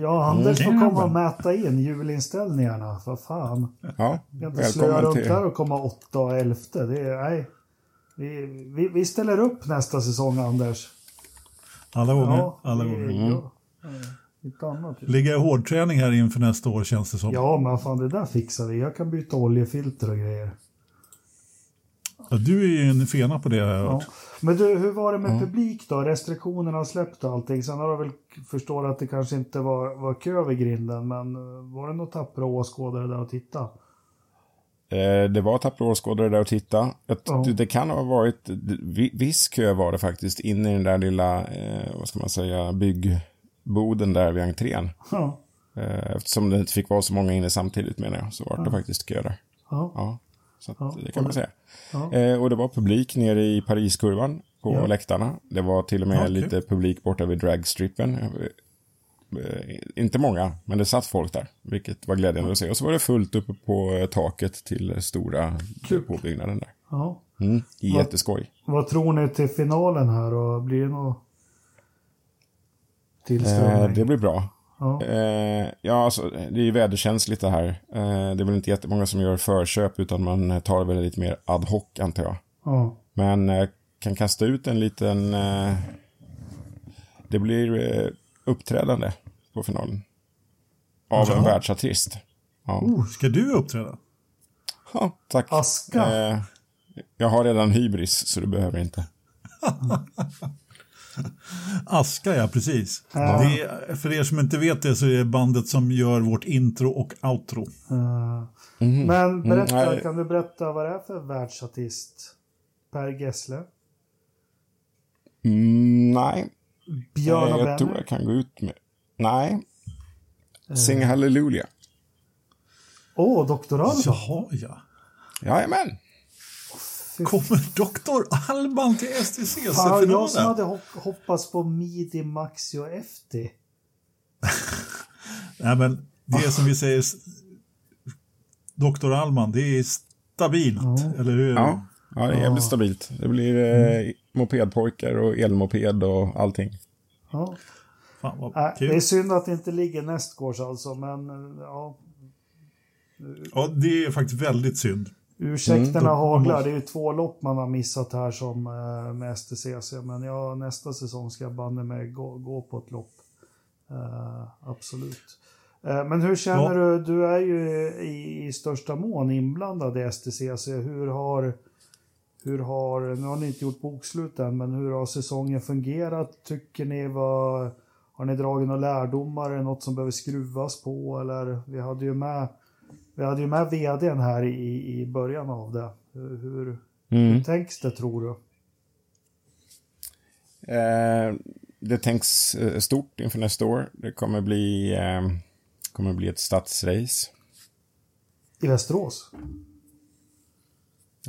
Ja, Anders mm, får komma och mäta in hjulinställningarna. Vad fan. Ja, jag inte slöa runt där och komma åtta och elfte. Det är, nej. Vi, vi, vi ställer upp nästa säsong, Anders. Alla gånger. Ja, alla gånger. Mm. Ja. Annat. Ligga i hårdträning här inför nästa år känns det som. Ja, men fan det där fixar vi. Jag kan byta oljefilter och grejer. Ja, du är ju en fena på det hört. Ja. Men du, hur var det med ja. publik då? Restriktionerna har släppt och allting. Sen har jag väl förstått att det kanske inte var, var kö vid grinden, men eh, var det några tappra åskådare där och titta? Eh, det var tappra åskådare där och titta. Det kan ha varit, viss kö var det faktiskt, inne i den där lilla, eh, vad ska man säga, bygg boden där vid entrén. Eh, eftersom det inte fick vara så många inne samtidigt menar jag, så var det ja. faktiskt kö där. Ja. Så ja, det kan man säga. Ja. Eh, och det var publik nere i Pariskurvan på ja. läktarna. Det var till och med ja, lite publik borta vid dragstrippen. Eh, inte många, men det satt folk där, vilket var glädjande att se. Och så var det fullt uppe på taket till stora påbyggnaden där. Ja. Mm, jätteskoj. Vad, vad tror ni till finalen här och blir det något Eh, det blir bra. Ja. Eh, ja, alltså, det är ju väderkänsligt det här. Eh, det är väl inte jättemånga som gör förköp utan man tar väl lite mer ad hoc antar jag. Ja. Men eh, kan kasta ut en liten... Eh, det blir eh, uppträdande på finalen. Av Jaha. en världsartist. Ja. Oh, ska du uppträda? ja, tack. Aska. Eh, jag har redan hybris, så du behöver inte. Aska, ja precis. Ja. Det är, för er som inte vet det så är det bandet som gör vårt intro och outro. Eh, Mhm. Men berätta, Mm, kan du berätta vad det är för världsartist? Per Gessle? Mm, nej, Björn Eh, och jag tror Benny? jag kan gå ut med... Nej. Sing Hallelujah. Åh, Dr. Alban? Jaha, ja. Jajamän. Kommer Dr. Alban till Fan, jag som STCC-finalen? hade hopp- hoppats på Midi, Maxi och FT. Nej, men det är som vi säger, Dr. Alban, det är stabilt, eller hur? Ja, ja det är jävligt stabilt. Det blir eh, mopedpojkar och elmoped och allting. Ja. Fan vad Äh, det är synd att det inte ligger nästgårds alltså, men eh, ja, Ja, det är faktiskt väldigt synd. Ursäkterna Mm, haglar. Det är ju två lopp man har missat här som eh, med STCC, men ja, nästa säsong ska jag banne mig gå, gå på ett lopp. Eh, absolut. Eh, men hur känner Ja. du? Du är ju i, i största mån inblandad i STCC. Hur har, hur har, nu har ni inte gjort bokslut än, men hur har säsongen fungerat? Tycker ni var, har ni dragit några lärdomar? Är det något som behöver skruvas på? Eller vi hade ju med, vi hade ju med vdn här i, i början av det. Hur, hur, Mm. hur tänks det tror du? Eh, det tänks eh, stort inför nästa år. Det kommer bli, eh, kommer bli ett stadsrace. I Västerås?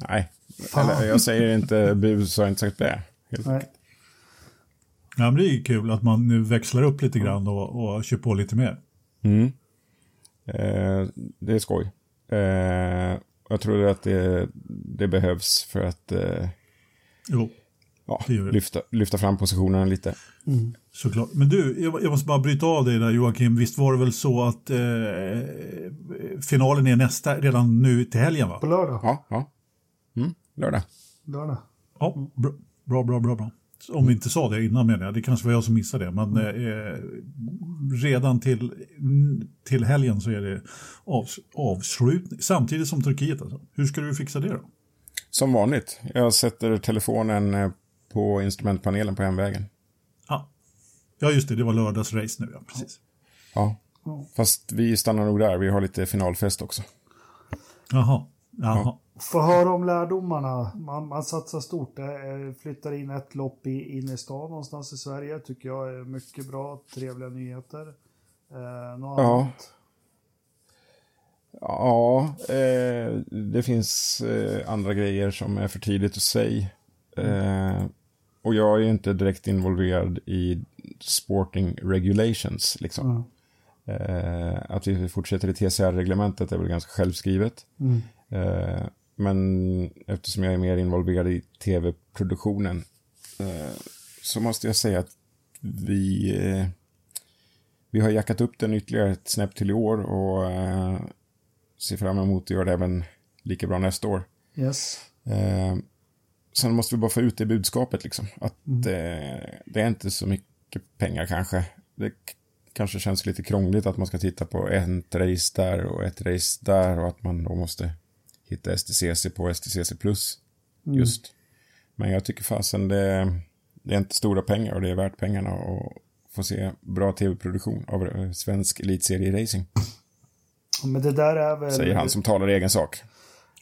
Nej, eller, jag säger inte bu så har jag inte sagt det. Helt- Nej. Ja, men det är ju kul att man nu växlar upp lite grann och, och kör på lite mer. Mm. Eh, det är skoj. Eh, jag tror att det, det behövs för att eh, Jo, ja, Det gör det. lyfta, lyfta fram positionerna lite. såklart. Men du, jag, jag måste bara bryta av dig där Joakim. Visst var det väl så att eh, finalen är nästa, redan nu till helgen va? På lördag? Ja, ja. Mm, lördag. Lördag. Ja, bra, bra, bra, bra. Om vi inte sa det innan menar jag, det kanske var jag som missade det, men eh, redan till, till helgen så är det av, avslutning, samtidigt som Turkiet alltså. Hur ska du fixa det då? Som vanligt. Jag sätter telefonen eh, på instrumentpanelen på hemvägen. Ja, ja just det, det var lördagsrace nu, ja, precis. Ja. Fast vi stannar nog där. Vi har lite finalfest också. Jaha, jaha. Få höra om lärdomarna. Man, man satsar stort. Är- flyttar in ett lopp i, in i stan någonstans i Sverige. Tycker jag är mycket bra. Trevliga nyheter. Eh, något Ja. annat? Ja, eh, det finns eh, andra grejer som är för tidigt att säga. Eh, och jag är ju inte direkt involverad i sporting regulations. Liksom. Mm. Eh, att vi fortsätter i TCR-reglementet är väl ganska självskrivet. Mm. Men eftersom jag är mer involverad i tv-produktionen eh, så måste jag säga att vi, eh, vi har jackat upp den ytterligare ett snäpp till i år och eh, ser fram emot att göra det även lika bra nästa år. Yes. Eh, sen måste vi bara få ut det budskapet liksom. Att eh, det är inte så mycket pengar kanske. Det kanske känns lite krångligt att man ska titta på ett race där och ett race där och att man då måste hitta STCC på STCC plus just. Men jag tycker fasen det, det är inte stora pengar och det är värt pengarna och få se bra tv-produktion av eh, svensk elitserie-racing. Men Men det där är väl... Säger han som talar i egen sak.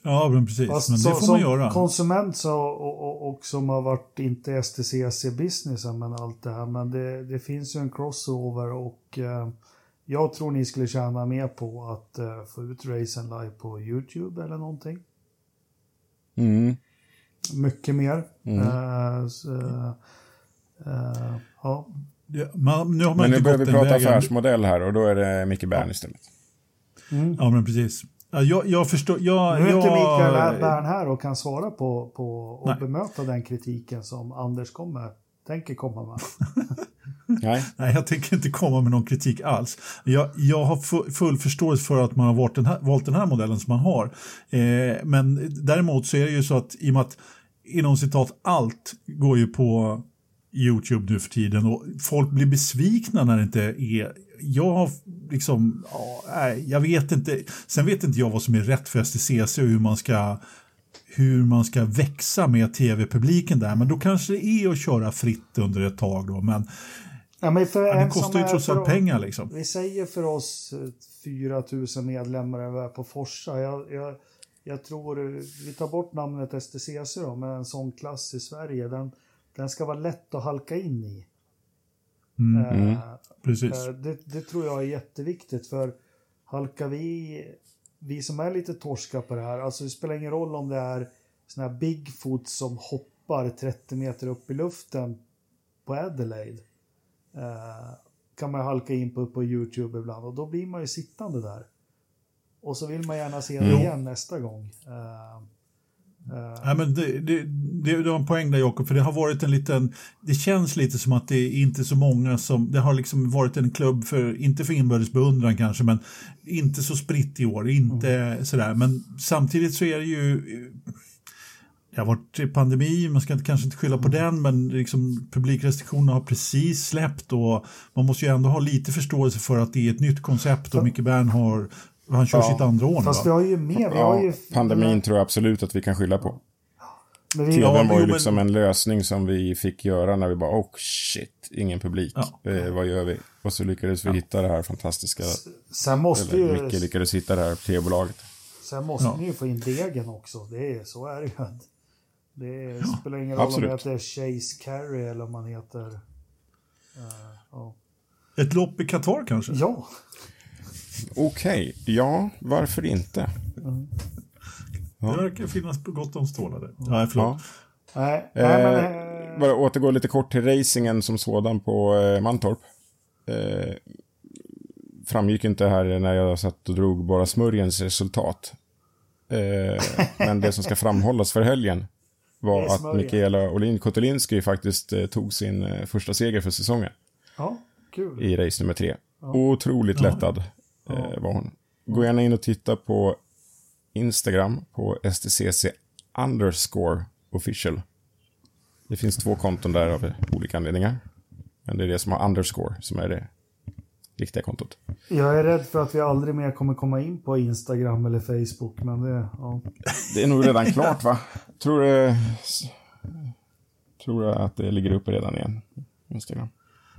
Ja, men precis. Fast men det så- får som man göra. konsument så, och, och, och som har varit, inte STCC-businessen men allt det här. Men det, det finns ju en crossover och eh, jag tror ni skulle tjäna mer på att eh, få ut racen live på YouTube eller någonting. Mm. Mycket mer. Mm. Eh, så, eh, ja. Ja, man, nu har man Men nu inte börjar vi prata vägen. affärsmodell här och då är det Micke Bern istället. Ja, men precis. Ja, jag, jag förstår. Jag, Nu är inte jag, Mikael Bern här och kan svara på, på och Nej. bemöta den kritiken som Anders kommer, tänker komma med. Nej. Nej, jag tänker inte komma med någon kritik alls. Jag, jag har full förståelse för att man har valt den här, valt den här modellen som man har. Eh, men däremot så är det ju så att i och med att inom citat allt går ju på YouTube nu för tiden och folk blir besvikna när det inte är jag har liksom, ja, jag vet inte, sen vet inte jag vad som är rätt för STCC och hur man ska hur man ska växa med tv-publiken där, men då kanske det är att köra fritt under ett tag då, men, ja, men för det kostar ju trots allt pengar liksom. Vi säger för oss 4 000 medlemmar på Forsa, jag, jag, jag tror, vi tar bort namnet STCC då, med en sån klass i Sverige, den, den ska vara lätt att halka in i. Mm, uh, mm, precis. Uh, det, det, tror jag är jätteviktigt för halkar vi, vi som är lite torska på det här, alltså det spelar ingen roll om det är såna här Bigfoot som hoppar 30 meter upp i luften på Adelaide. Uh, kan man halka in på, på Youtube ibland och då blir man ju sittande där. Och så vill man gärna se det igen nästa gång. Uh, Uh. Ja, men det, det, det, det har en poäng där Jakob, för det har varit en liten, det känns lite som att det är inte så många som, det har liksom varit en klubb för, inte för inbördes beundran kanske, men inte så spritt i år, inte mm. sådär, men samtidigt så är det ju det har varit pandemi, man ska inte, kanske inte skylla på mm. den, men liksom, publikrestriktionerna har precis släppt och man måste ju ändå ha lite förståelse för att det är ett nytt koncept och Micke Bern har han kör ja. sitt andra år nu Fast vi har ju mer. Vi ja, har ju... Pandemin tror jag absolut att vi kan skylla på. Men vi... TVn var ju liksom en lösning som vi fick göra när vi bara, oh shit, ingen publik. Eh, vad gör vi? Och så lyckades vi hitta det här fantastiska. Sen måste eller, ju... Micke lyckades hitta det här tv-bolaget. Sen måste ni ju få in degen också. Det är, så är det ju. Det spelar ingen roll absolut. om det heter Chase Carey eller om man heter... Uh, Ett lopp i Qatar kanske? Ja. Okej, okay. ja, varför inte? Mm. Ja. Det verkar finnas på gott om stålade. Nej, förlåt. Ja. Nej, nej, men... eh, bara återgå lite kort till racingen som sådan på eh, Mantorp. Eh, framgick inte här när jag satt och drog bara smörjens resultat. Eh, men det som ska framhållas för helgen var att Mikaela Olin Kotelinski faktiskt eh, tog sin eh, första seger för säsongen. Ja, kul. I race nummer tre. Ja. Otroligt lättad eh, var hon. Gå gärna in och titta på Instagram på STCC underscore official. Det finns två konton där av olika anledningar. Men det är det som har underscore som är det riktiga kontot. Jag är rädd för att vi aldrig mer kommer komma in på Instagram eller Facebook, men det... Ja. Det är nog redan klart, va? Tror du... Tror du att det ligger uppe redan igen? Instagram.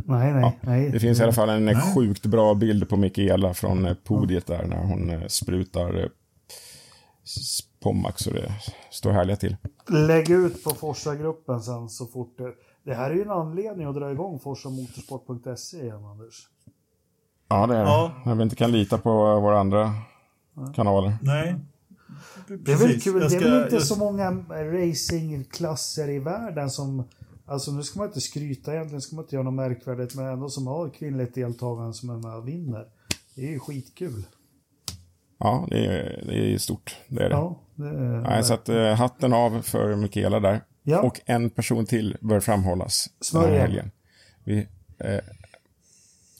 Nej, nej, ja, nej. Det finns i alla fall en nej. sjukt bra bild på Mikaela från eh, podiet där när hon eh, sprutar eh, Pommac så det står härliga till. Lägg ut på Forsa-gruppen sen så fort det... Det här är ju en anledning att dra igång forsamotorsport.se igen, Anders. Ja, det är det. Ja. När vi inte kan lita på våra andra kanaler. Nej. Det är väl kul. Ska, det är väl inte jag... så många racingklasser i världen som Alltså nu ska man inte skryta egentligen, ska man inte göra något märkvärdigt, men ändå som har kvinnligt deltagande som är med och vinner. Det är ju skitkul. Ja, det är, det är stort. Det är det. Ja, det är Nej, så att, uh, hatten av för Mikaela där. Ja. Och en person till bör framhållas Smörjen. den här helgen. Vi, eh,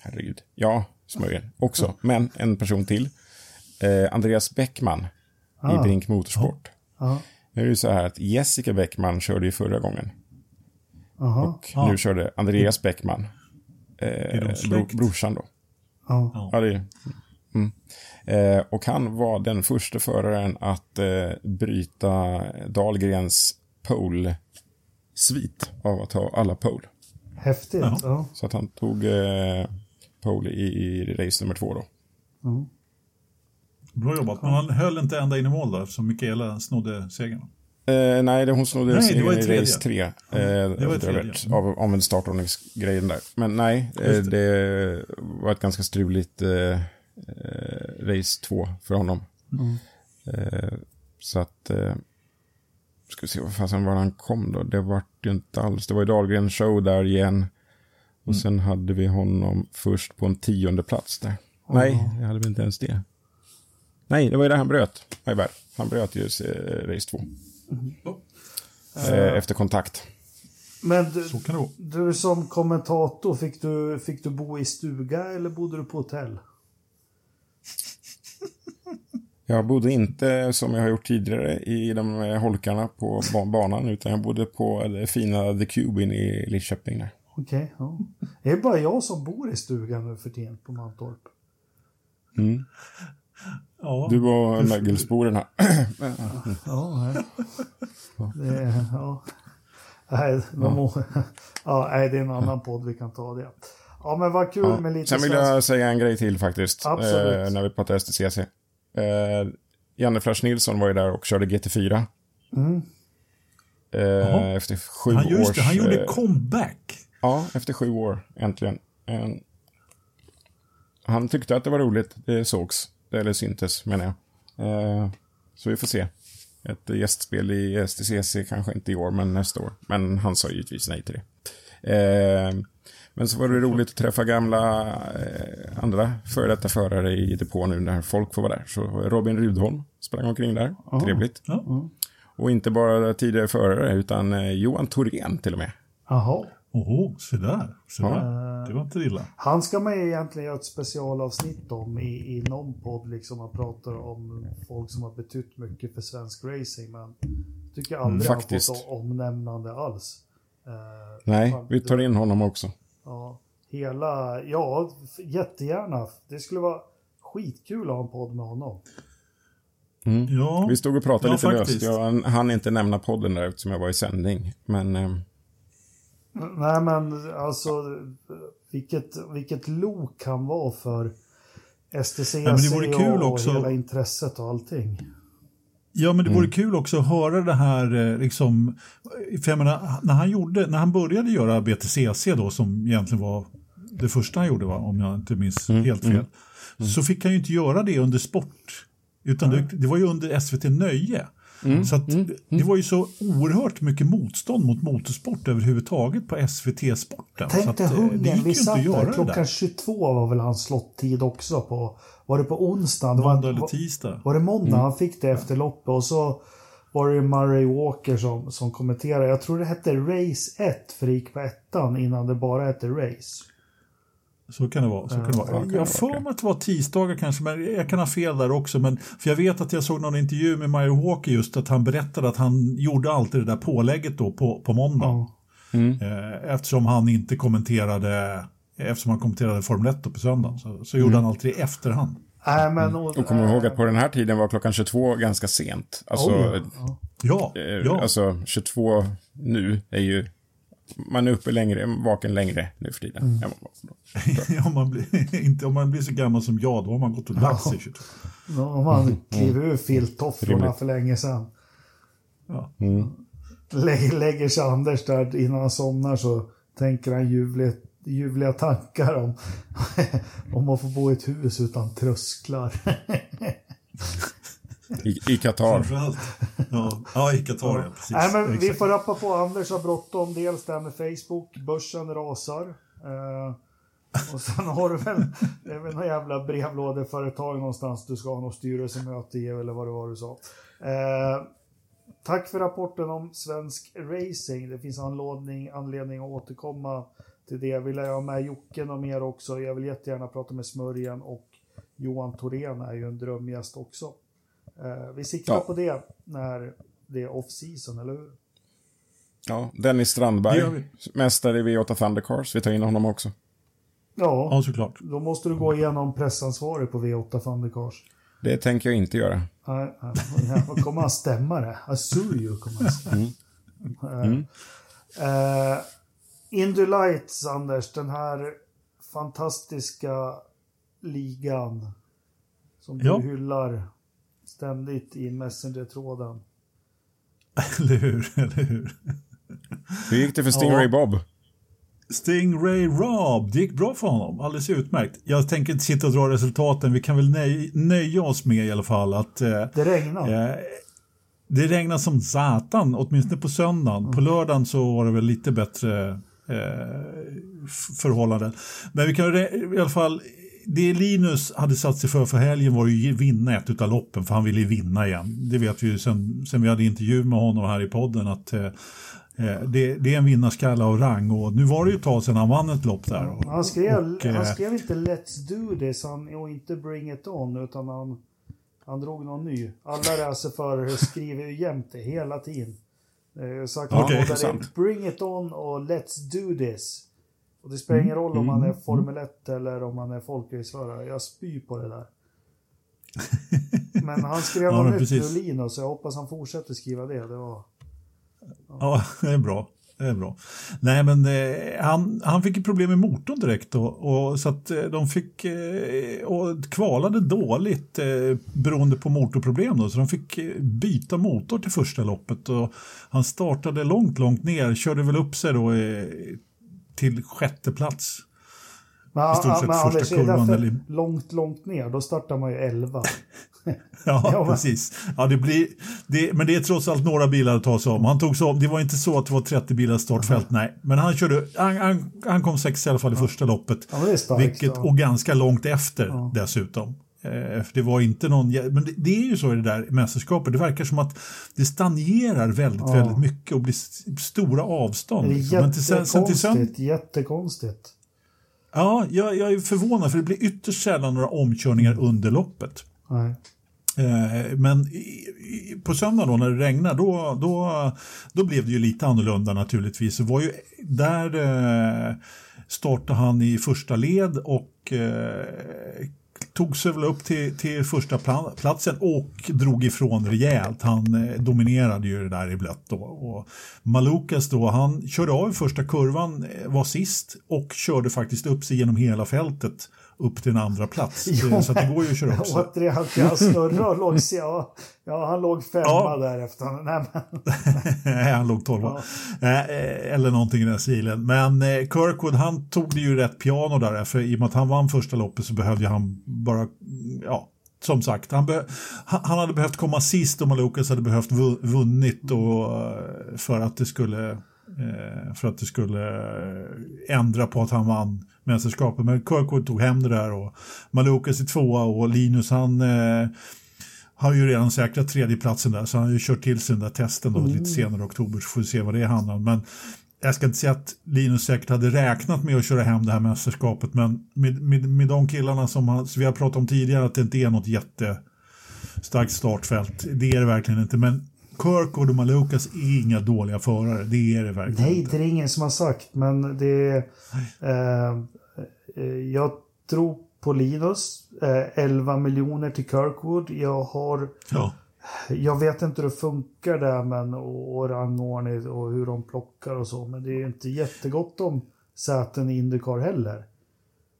herregud. Ja, Smörjen också. Men en person till. Eh, Andreas Bäckman ah. i Brink Motorsport. Ah. Nu är det så här att Jessica Bäckman körde ju förra gången. Aha. Och ja. nu körde Andreas Bäckman. Eh, bro, brorsan då. Ja. ja det är, mm. eh, och han var den första föraren att eh, bryta Dahlgrens pole-svit av att ha alla pole. Häftigt. Ja. Så att han tog eh, pole i, i race nummer två då. Mm. Bra jobbat, men han höll inte ända in i mål där eftersom Mikaela snodde segern. Eh, nej, det, hon snodde nej, det var i race 3. Eh, det var tredje. Vet, av omvänd startordningsgrejen där. Men nej, eh, det. det. var ett ganska struligt eh, eh race 2 för honom. Mm. Eh, så att... Eh, ska vi se vad fasen var han kom då. Det var ju inte alls. Det var ju Dahlgren show där igen. Och mm. sen hade vi honom först på en tionde plats där. Oh. Nej, det hade vi inte ens det. Nej, det var ju där han bröt. Han bröt ju race 2. Mm. Eh, efter kontakt. Men du, du, som kommentator, fick du, fick du bo i stuga eller bodde du på hotell? Jag bodde inte som jag har gjort tidigare i de eh, holkarna på banan utan jag bodde på det fina The Cube i Lidköping. Där. Okej, ja. Det är bara jag som bor i stugan nu för tiden på Mantorp. Mm. Ja. Du och mögelsporerna. Ja, nej. Det, ja. Nej, de må, ja, nej, det är en annan podd vi kan ta det. Ja, men vad kul Ja. med lite Sen vill svensk- jag säga en grej till faktiskt. Absolut. Eh, när vi pratar STCC. Eh, Janne Flash Nilsson var ju där och körde GT4. Mm. Eh, efter sju Han, just års... det, han gjorde comeback. Ja, efter sju år äntligen. En... Han tyckte att det var roligt. Det sågs. Eller syntes menar jag. Eh, så vi får se. Ett gästspel i STCC kanske inte i år, men nästa år. Men han sa givetvis nej till det. Eh, men så var det roligt att träffa gamla eh, andra före detta förare i depån nu när folk får vara där. Så Robin Rudholm sprang omkring där. Trevligt. Ja. Och inte bara tidigare förare, utan eh, Johan Thorén till och med. Jaha. Oho, se där. Se Ja. där. Det var inte illa. Han ska man ju egentligen göra ett specialavsnitt om i, i någon podd, liksom man pratar om folk som har betytt mycket för svensk racing, men jag tycker aldrig han faktiskt. fått omnämnande alls. Eh, Nej, fan, vi tar in honom också. Ja, hela, ja, jättegärna. Det skulle vara skitkul att ha en podd med honom. Ja. Vi stod och pratade Ja, lite faktiskt. löst. Jag hann inte nämna podden där eftersom jag var i sändning. Men eh, Nej men alltså, vilket, vilket lok han var för STCC men det vore kul och också- hela intresset och allting. Ja, men det Mm. vore kul också att höra det här, eh, liksom, för jag menar, när han, gjorde, när han började göra BTCC då, som egentligen var det första han gjorde, va? om jag inte minns Mm, helt fel, så fick han ju inte göra det under sport, utan det, det var ju under SVT Nöje. Mm, Så att det var ju så oerhört mycket motstånd mot motorsport överhuvudtaget på SVT-sporten. Tänk att, dig eh, det hungern, gick vi satt att göra där det klockan där. 22 var väl hans slottid också på, var det på onsdagen? Det var- Måndag eller tisdag. Var det måndag Mm. han fick det efter loppet och så var det Murray Walker som, som kommenterade. Jag tror det hette Race 1 för det gick på ettan innan det bara hette Race. Så kan det vara. Så kan det vara. Jag har för mig att det var tisdagar kanske, men jag kan ha fel där också. Men, för jag vet att jag såg någon intervju med Mario Walker just att han berättade att han gjorde alltid det där pålägget då på, på måndag. Eh, eftersom han inte kommenterade, eftersom han kommenterade Formel 1 då på söndagen. Så, så gjorde han alltid i efterhand. Nej, men, och, och kommer ihåg att på den här tiden var klockan 22 ganska sent. Alltså, Oj, ja. Ja, eh, ja. alltså 22 nu är ju... Man är uppe längre, vaken längre nu för tiden. var då. om, man blir, inte, om man blir så gammal som jag, då har man gått och lagt sig 22. Då har man klivit ur filttofflorna för länge sedan. Ja. Lä, lägger sig Anders där innan han somnar så tänker han ljuvliga, ljuvliga tankar om, om att få bo i ett hus utan trösklar. I, Qatar. Ja, ja, i Qatar, ja. Precis. Nej, men vi får rappa på. Anders har bråttom. Dels det här med Facebook. Börsen rasar. Eh, och sen har du väl, det är väl någon jävla brevlådeföretag någonstans du ska ha något styrelsemöte i eller vad det var du sa. Eh, tack för rapporten om svensk racing. Det finns anledning, anledning att återkomma till det. Vill jag ha med Jocke och mer också. Jag vill jättegärna prata med Smörjen och Johan Thorén är ju en drömgäst också. Eh, vi siktar Ja. på det när det är off-season, eller hur? Ja, Dennis Strandberg, vi. mästare i V8 Thundercars. Vi tar in honom också. Ja, Ja, såklart. då måste du gå igenom pressansvarig på V8 Thundercars. Det tänker jag inte göra. Nej, nej, kommer han stämma det? Asurju kommer han stämma. Mm. Eh, Indy Lights, Anders, den här fantastiska ligan som du Ja. hyllar ständigt i Messenger-tråden. Eller hur? Eller hur? Hur gick det för Stingray Ja. Bob? Stingray Rob, det gick bra för honom. Alldeles utmärkt. Jag tänker inte sitta och dra resultaten. Vi kan väl nöj, nöja oss med i alla fall att eh, Det regnar. eh, det regnar som satan, åtminstone på söndagen. På lördagen så var det väl lite bättre eh, förhållanden. Men vi kan i alla fall, det Linus hade satt sig för för helgen var ju vinna ett av loppen, för han ville ju vinna igen. Det vet vi ju sen, sen vi hade intervju med honom här i podden att eh, eh, det, det är en vinnarskalle och rang och nu var det ju ett tag sedan han vann ett lopp där. Och, Han skrev, och, eh, han skrev inte Let's do this han, och inte Bring it on utan han, Han drog någon ny. Alla racerförare skriver ju jämt det hela tiden. Eh, sagt Okej, okay. Bring it on och Let's do this. Och det spelar ingen roll om man är Formel 1 eller om man är folkraceförare. Jag spyr på det där. Men han skrev Ja, något nytt nu, Linus, så jag hoppas han fortsätter skriva det. Det var... Ja, det är bra. Det är bra. Nej, men eh, han, han fick ju problem med motorn direkt då, och så att eh, de fick eh, och kvalade dåligt eh, beroende på motorproblem då, så de fick eh, byta motor till första loppet och han startade långt, långt ner, körde väl upp sig då eh, till sjätte plats. Men, I stort sett men första kurvan, eller- långt, långt ner, då startar man ju 11. Ja, Ja, precis. Ja, det blir, det, men det är trots allt några bilar att ta sig om. Han tog sig om. Det var inte så att det var 30 bilar startfält, nej. Men han, körde, han, han, han kom sex i alla fall i första loppet. Ja, starkt. Vilket, ja. och ganska långt efter Ja. dessutom. Eh, för det var inte någon, men det, det är ju så i det där mästerskapet. Det verkar som att det stagnerar väldigt, Ja. väldigt mycket och blir stora avstånd. Det är liksom. Men till, sen, sen till sönd- jättekonstigt. Ja, jag, jag är förvånad för det blir ytterst sällan några omkörningar under loppet. Nej. Eh, Men på söndag då när det regnar då, då, då blev det ju lite annorlunda naturligtvis. Det var ju där eh, startade han i första led och tog sig väl upp till, till första platsen och drog ifrån rejält. Han eh, dominerade ju det där i blött då. Och Malukas då, han körde av i första kurvan, eh, var sist och körde faktiskt upp sig genom hela fältet upp till en andra plats. Ja, Eh, så det går ju att köra upp sig. Återigen, han snurrade och låg... Ja, ja, han låg femma Ja. därefter. Nej, Nej, han låg 12 Ja. Eller någonting i den stilen. Men eh, Kirkwood han tog det ju rätt piano där. För i och med att han vann första loppet så behövde han bara, ja, som sagt. Han, han hade behövt komma sist och Malukas hade behövt vu- vunnit och, eh, för att det skulle eh, för att det skulle eh, ändra på att han vann mästerskapet. Men Kirkwood tog hem det där och Malukas i tvåa och Linus han eh, har ju redan säkrat tredjeplatsen där så han har ju kört till sig den där testen då lite senare i oktober så får vi se vad det handlar om. Men jag ska inte säga att Linus säkert hade räknat med att köra hem det här mästerskapet men med, med, med de killarna som, han, som vi har pratat om tidigare att det inte är något jättestarkt startfält. Det är det verkligen inte. Men Kirkwood och Malukas är inga dåliga förare. Det är det verkligen nej, inte. det är ingen som har sagt, men det... Eh, eh, jag tror på Linus. Eh, 11 miljoner till Kirkwood. Jag har... Ja. Jag vet inte hur det funkar där men och, och rangordning och hur de plockar och så. Men det är inte jättegott om säten i Indycar heller.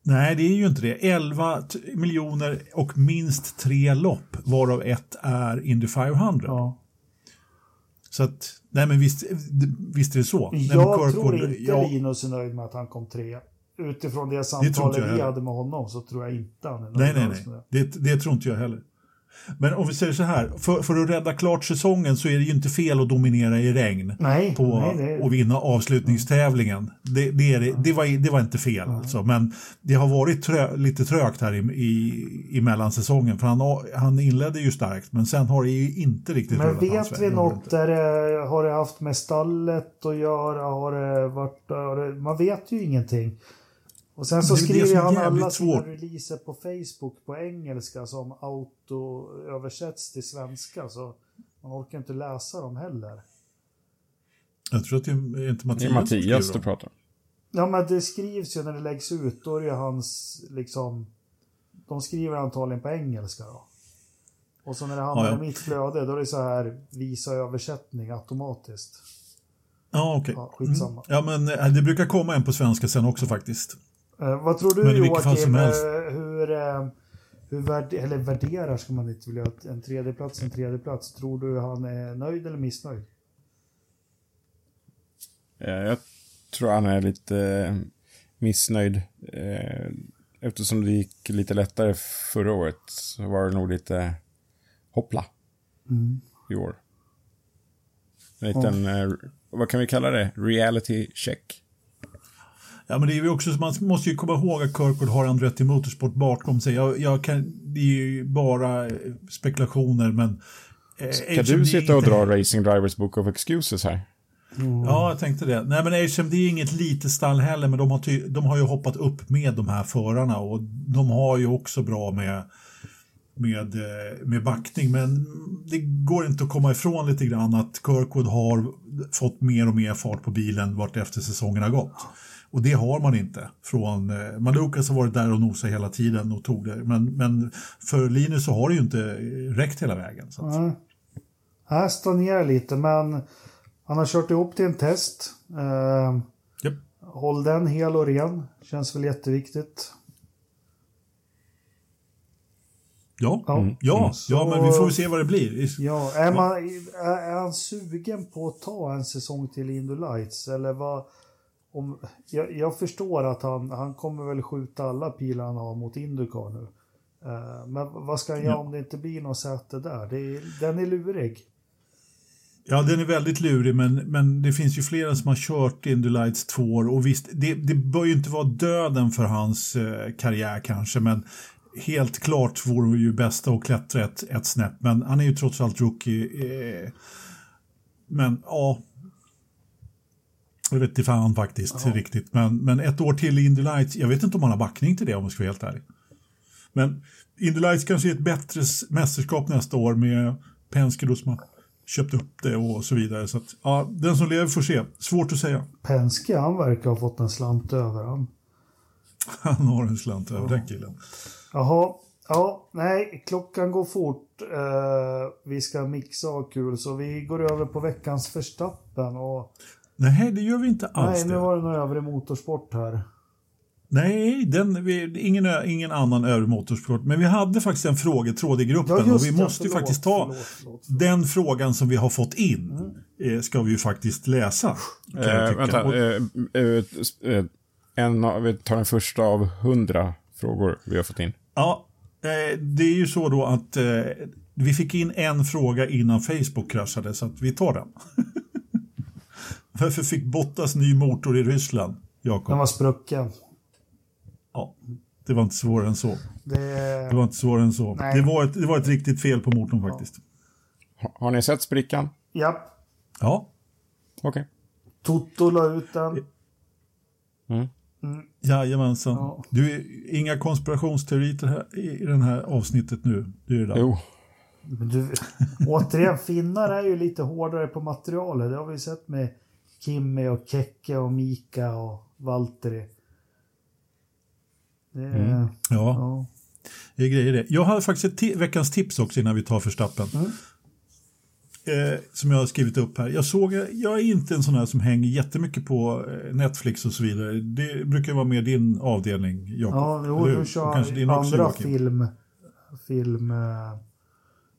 Nej, det är ju inte det. 11 t- miljoner och minst tre lopp, varav ett är Indy 500. Ja. Så att, nej men visst, visst är det så. Nej, Jag Kirkwood- tror inte ja, Linus är nöjd med att han kom tre. Utifrån det samtalet jag vi hade med honom så tror jag inte han är nöjd Nej, nej, med nej. det. Det, det tror inte jag heller. Men om vi säger så här, för, för att rädda klart säsongen så är det ju inte fel att dominera i regn. Nej, på nej, det och vinna avslutningstävlingen. Det, det, är, det, var, det var inte fel alltså. Men det har varit trö, lite trögt här i, i, i mellansäsongen. För han, han inledde ju starkt men sen har det ju inte riktigt Men vet vi något där har det haft med stallet att göra? Har det varit, har det, man vet ju ingenting. Och sen så Det det skriver han alla sina svårt. releaser på Facebook på engelska som auto-översätts till svenska. Så man orkar inte läsa dem heller. Jag tror att det är inte Det Mattias är Mattias som du pratar om. Ja men det skrivs ju när det läggs ut. Då är det hans liksom. De skriver antagligen på engelska då. Och så när det hamnar Ja, ja. i mitt flöde då är det så här visa översättning automatiskt. Ja, okej. Ja, skitsamma. Mm. Ja, men eh, det brukar komma en på svenska sen också faktiskt. Eh, vad tror du Men i vilket fall som Joakim, helst. eh, hur, eh, hur värd, eller värderar ska man inte vilja, en tredjeplats en tredjeplats. Tror du han är nöjd eller missnöjd? Jag tror han är lite missnöjd. Eftersom det gick lite lättare förra året så var det nog lite hoppla i år. En liten, eh, vad kan vi kalla det? Reality check. Ja, men det är ju också, man måste ju komma ihåg att Kirkwood har Andretti Motorsport bakom sig. Jag, jag kan, det är ju bara eh, spekulationer, men... eh, Kan HMD du sitta och inte- dra Racing Drivers Book of Excuses här? Ja, jag tänkte det. Nej, men HMD är inget litet stall heller, men de har, ty, de har ju hoppat upp med de här förarna och de har ju också bra med med, eh, med backning. Men det går inte att komma ifrån lite grann att Kirkwood har fått mer och mer fart på bilen vart efter säsongen har gått. Och det har man inte. Från, eh, Malukas har varit där och nosat hela tiden och tog det. Men, men för Linus så har det ju inte räckt hela vägen. Så att. Nej. Här stagnerar lite, men han har kört ihop till en test. Eh, Japp. Håll den hel och ren. Känns väl jätteviktigt. Ja, Ja. ja, ja, Så- men vi får väl se vad det blir. Ja, är, man, är, är han sugen på att ta en säsong till Indo Lights? Eller vad? Om, jag, jag förstår att han, han kommer väl skjuta alla pilar han har mot Indycar nu. Eh, men vad ska han göra Ja. om det inte blir något säte där? Det är, den är lurig. Ja, den är väldigt lurig, men, men det finns ju flera som har kört Indy Lights två år. Och visst, det, det bör ju inte vara döden för hans eh, karriär kanske, men helt klart vore det ju bästa att klättra ett, ett snäpp. Men han är ju trots allt rookie. Eh, men ja, jag vet inte fan faktiskt riktigt. Men, men ett år till i Indy Lights, jag vet inte om han har backning till det om jag ska vara helt ärlig. Men Indy Lights kanske är ett bättre mästerskap nästa år med Penske då som har köpt upp det och så vidare. Så att, ja, den som lever får se. Svårt att säga. Penske, han verkar ha fått en slant över han. Han har en slant över den killen. Jaha, ja, nej, klockan går fort. Eh, vi ska mixa och kul, så vi går över på veckans förstappen. Och, Nej, det gör vi inte alls nej, nu var det någon övrig motorsport här. Nej, den, vi, ingen, ingen annan övrig motorsport. Men vi hade faktiskt en frågetråd i gruppen och vi det, måste ju förlåt, faktiskt ta förlåt, förlåt, förlåt. den frågan som vi har fått in. Eh, ska vi ju faktiskt läsa. Eh, vänta, Och- eh, eh, eh, en av, vi tar den första av hundra frågor vi har fått in. Ja, eh, det är ju så då att eh, vi fick in en fråga innan Facebook kraschade så att vi tar den. Varför fick Bottas ny motor i Ryssland, Den Jakob? var sprucken. Ja, det var inte svårare än så. Det, Det var inte svårare än så. Nej. Det var, ett, det var ett riktigt fel på motorn faktiskt. Ha, har ni sett sprickan? ja, Ja, Okej. Toto la ut den. jajamensan. Ja. Du, är inga konspirationsteorier här, i den här avsnittet nu. Du är det där. Jo. Men Du, återigen, finnar är ju lite hårdare på materialet. Det har vi sett med Kimmy och Kekke och Mika och Valtteri. Det, är- Ja, ja. det är grejer det. Jag hade faktiskt ett veckans tips också innan vi tar förstappen. Eh, som jag har skrivit upp här. Jag såg, jag är inte en sån här som hänger jättemycket på eh, Netflix och så vidare. Det brukar vara mer din avdelning, Jakob. Ja, jo, du kör kanske din andra Joakim. film, film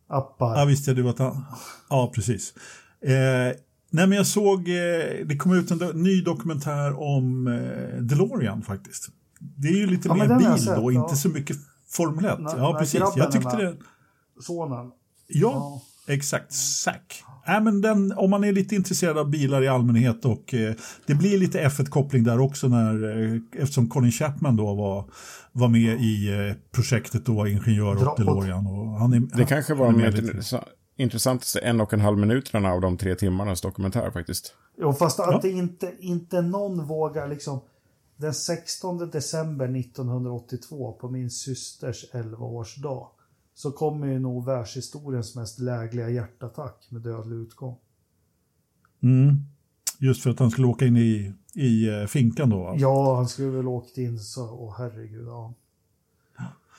appar. Ja, visst det att han... Ja, precis. Eh, nej, men jag såg, eh, det kom ut en ny dokumentär om eh, DeLorean faktiskt. Det är ju lite Ja, mer bil sett, då, ja. inte så mycket Formel 1. När- ja, när precis. Jag tyckte med. det... Sonen. Ja, exakt. Zack. Äh, men den, om man är lite intresserad av bilar i allmänhet och eh, det blir lite F1-koppling där också när, eh, eftersom Colin Chapman då var, var med i eh, projektet och var ingenjör Dra- åt DeLorean. Och han är, Det kanske var han de är mest med lite. Intressa- intressantaste en och en halv minuterna av de tre timmarnas dokumentär faktiskt. Jo, fast att Ja. det inte, inte någon vågar liksom. Den 16 december 1982 på min systers 11-årsdag så kommer ju nog världshistoriens mest lägliga hjärtattack med dödlig utgång. Mm. Just för att han skulle åka in i, i eh, finkan då. va? Ja, han skulle väl åkt in så, åh herregud, ja.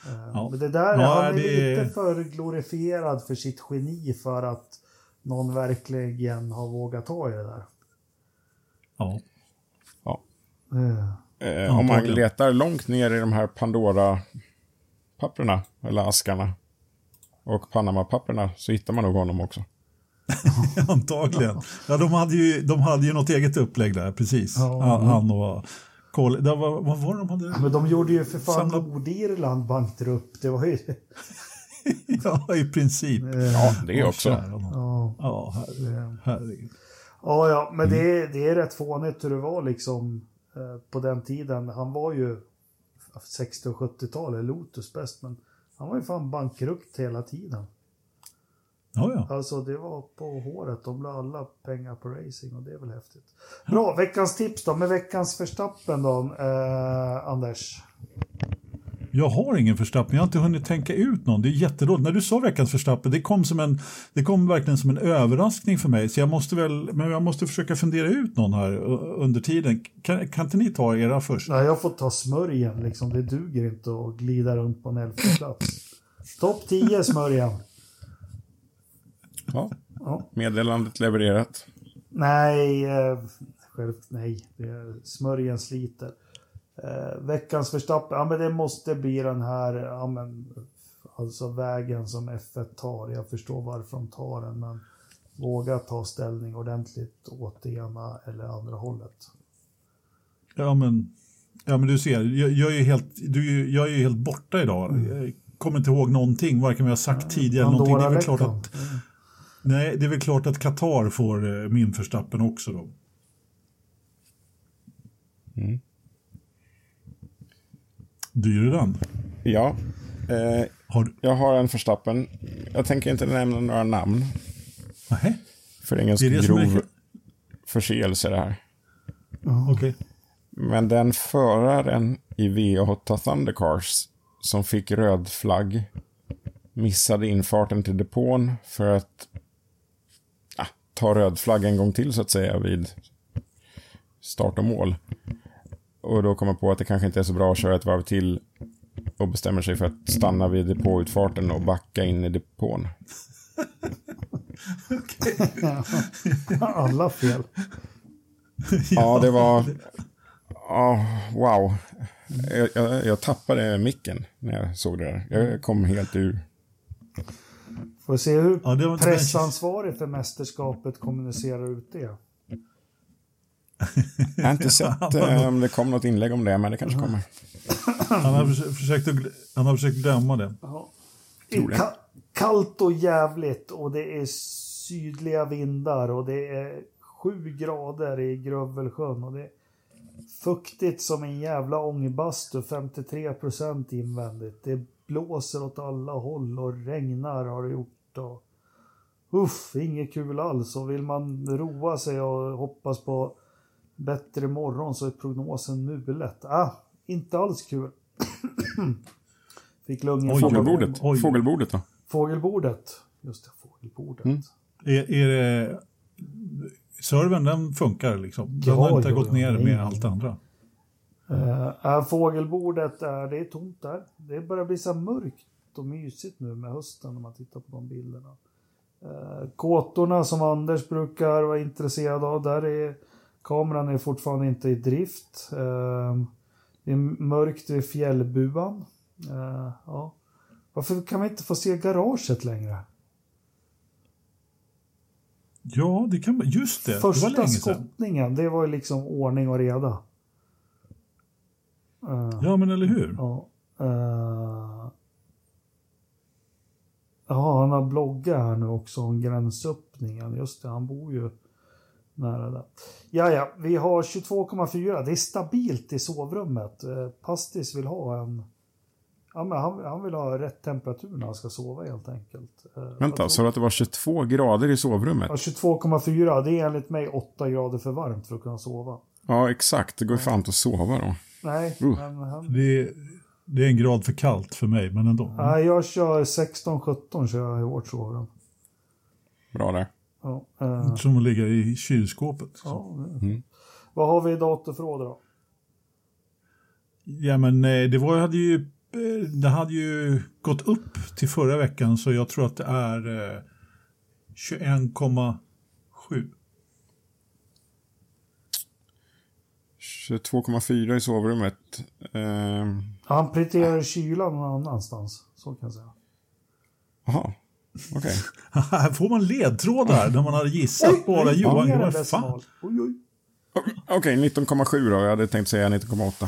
Eh, Ja. Men det där, Ja, han är det- lite för glorifierad för sitt geni för att någon verkligen har vågat ta i det där. Ja. Ja. Eh, Eh, om man letar långt ner i de här Pandora-papperna, eller askarna, och Panama-papperna, så hittar man nog honom också. Antagligen. Ja, de, hade ju, de hade ju något eget upplägg där, precis. Ja. Han, han och Col, det var, vad var det de hade? Men de gjorde ju för fan Samla- Nordirland banktrupp. Det var ju... Ja, i princip. Ja, det Åh, också. Ja, Ja, herregud. herregud. ja, ja men det, Mm. är- det är rätt fånigt hur det var liksom eh, på den tiden. Han var ju 60 och 70-talet, Lotus bäst, men han var ju fan bankrutt hela tiden. Ja, ja. Alltså det var på håret. De la alla pengar på racing och det är väl häftigt. Bra, veckans tips då. Med veckans förstappen då, eh, Anders. Jag har ingen Verstappen, jag har inte hunnit tänka ut någon. Det är jättedåligt. När du sa veckans Verstappen, det kom, som en, det kom verkligen som en överraskning för mig. Så jag måste väl, men jag måste försöka fundera ut någon här under tiden. Kan, kan inte ni ta era först? Nej, jag får ta smörjen liksom. Det duger inte att glida runt på en elfte plats. Topp 10 smörjen. Ja. Ja. Meddelandet levererat. Nej, eh, själv nej. Det är, smörjen sliter. Eh, veckans Verstappen, ja men det måste bli den här, ja men, alltså vägen som F1 tar. Jag förstår varför de tar den, men våga ta ställning ordentligt åt det ena eller andra hållet. Ja men, ja, men du ser, jag, jag, är helt, du, jag är helt borta idag. Mm. Jag kommer inte ihåg någonting, varken vad jag sagt tidigare eller någonting. Det är väl klart att, nej, det är väl klart att Qatar får eh, min Verstappen också då. Mm. Dyran. Ja. Eh, Har du? jag har en Verstappen. Jag tänker inte nämna några namn. Nej, För det är Det är det som är- grov förseelse det här. okej. Men den föraren i V8 Thundercars som fick röd flagg missade infarten till depån för att ah, ta röd flagg en gång till så att säga vid start och mål. Och då kommer på att det kanske inte är så bra att köra ett varv till och bestämmer sig för att stanna vid depåutfarten och backa in i depån. Alla fel. Ja, det var... Ja, wow. Jag, jag, jag tappade micken när jag såg det där. Jag kom helt ur. Får se hur Ja, pressansvarig för mästerskapet kommunicerar ut det. Jag har inte sett eh, om det kom något inlägg om det, men det kanske kommer. Han har försökt, han har försökt döma det. Det är ka- kallt och jävligt och det är sydliga vindar och det är sju grader i Grövelsjön och det är fuktigt som en jävla ångbastu, 53 procent invändigt. Det blåser åt alla håll och regnar har det gjort. Och... Uff, inget kul alls. Och vill man roa sig och hoppas på bättre morgon så är prognosen mulet. Ah, inte alls kul. Fick lungen Oj, Fågelbordet. Oj. Fågelbordet då? Fågelbordet. Just det, fågelbordet. Mm. Är, är det, servern den funkar liksom? Den Ja, har inte ja, gått ja, ner nej. med allt andra. Uh, fågelbordet, är, det är tomt där. Det börjar bli så mörkt och mysigt nu med hösten när man tittar på de bilderna. Uh, kåtorna som Anders brukar vara intresserad av, där är kameran är fortfarande inte i drift. Uh, det är mörkt vid fjällbuan. Uh, ja. Varför kan vi inte få se garaget längre? Ja, det kan Just det, det Första sedan. skottningen, det var ju liksom ordning och reda. Uh, Ja, men eller hur? Ja. eh, Ja, han har bloggat här nu också om gränsöppningen. Just det, han bor ju nära där. Ja, ja, vi har 22,4. Det är stabilt i sovrummet. Eh, Pastis vill ha en... Ja, men han, han vill ha rätt temperatur när han ska sova helt enkelt. Vänta, sa du att det var 22 grader i sovrummet? Ja, 22,4. Det är enligt mig 8 grader för varmt för att kunna sova. Ja, exakt. Det går fan inte att sova då. Nej, Uh. men han... Det är, det är en grad för kallt för mig, men ändå. Nej, jag kör 16-17 kör jag i vårt sovrum. Bra där. Ja, eh, Som att ligga i kylskåpet. Så. Ja, det- Vad har vi i datorförråd då? Ja, men eh, det var, hade ju, eh, det hade ju gått upp till förra veckan, så jag tror att det är eh, 21,7. 22,4 i sovrummet. Ehm, Han prioriterar kylan någon annanstans. Så kan jag säga. Jaha, okej. Här får man ledtrådar när man har gissat bara Johan. mer än Vad fan? Oj, oj. Okej, 19,7 då. Jag hade tänkt säga 19,8.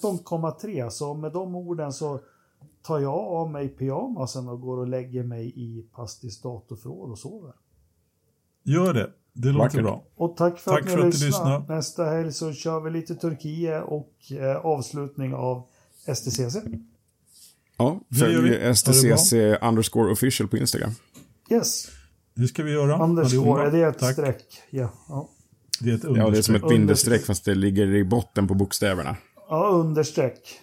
15,3. Så med de orden så tar jag av mig pyjamasen och går och lägger mig i Pastis datorförråd och sover. Gör det. Det låter Vackert. bra. Och tack för Tack att ni för att du lyssnade. lyssnade. Nästa helg så kör vi lite Turkiet och eh, avslutning av STCC. Ja, följ STCC underscore official på Instagram. Yes. Det ska vi göra. Underscore, är det ett Tack. streck? Ja. ja. Det är ett Ja, det är som understreck. ett bindestreck fast det ligger i botten på bokstäverna. Ja, understreck.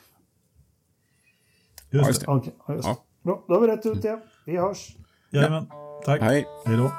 Just just det. ja, just. Ja. Bra, då har vi rätt ut det. Vi hörs. Jajamän. Tack. Hej. Hej då.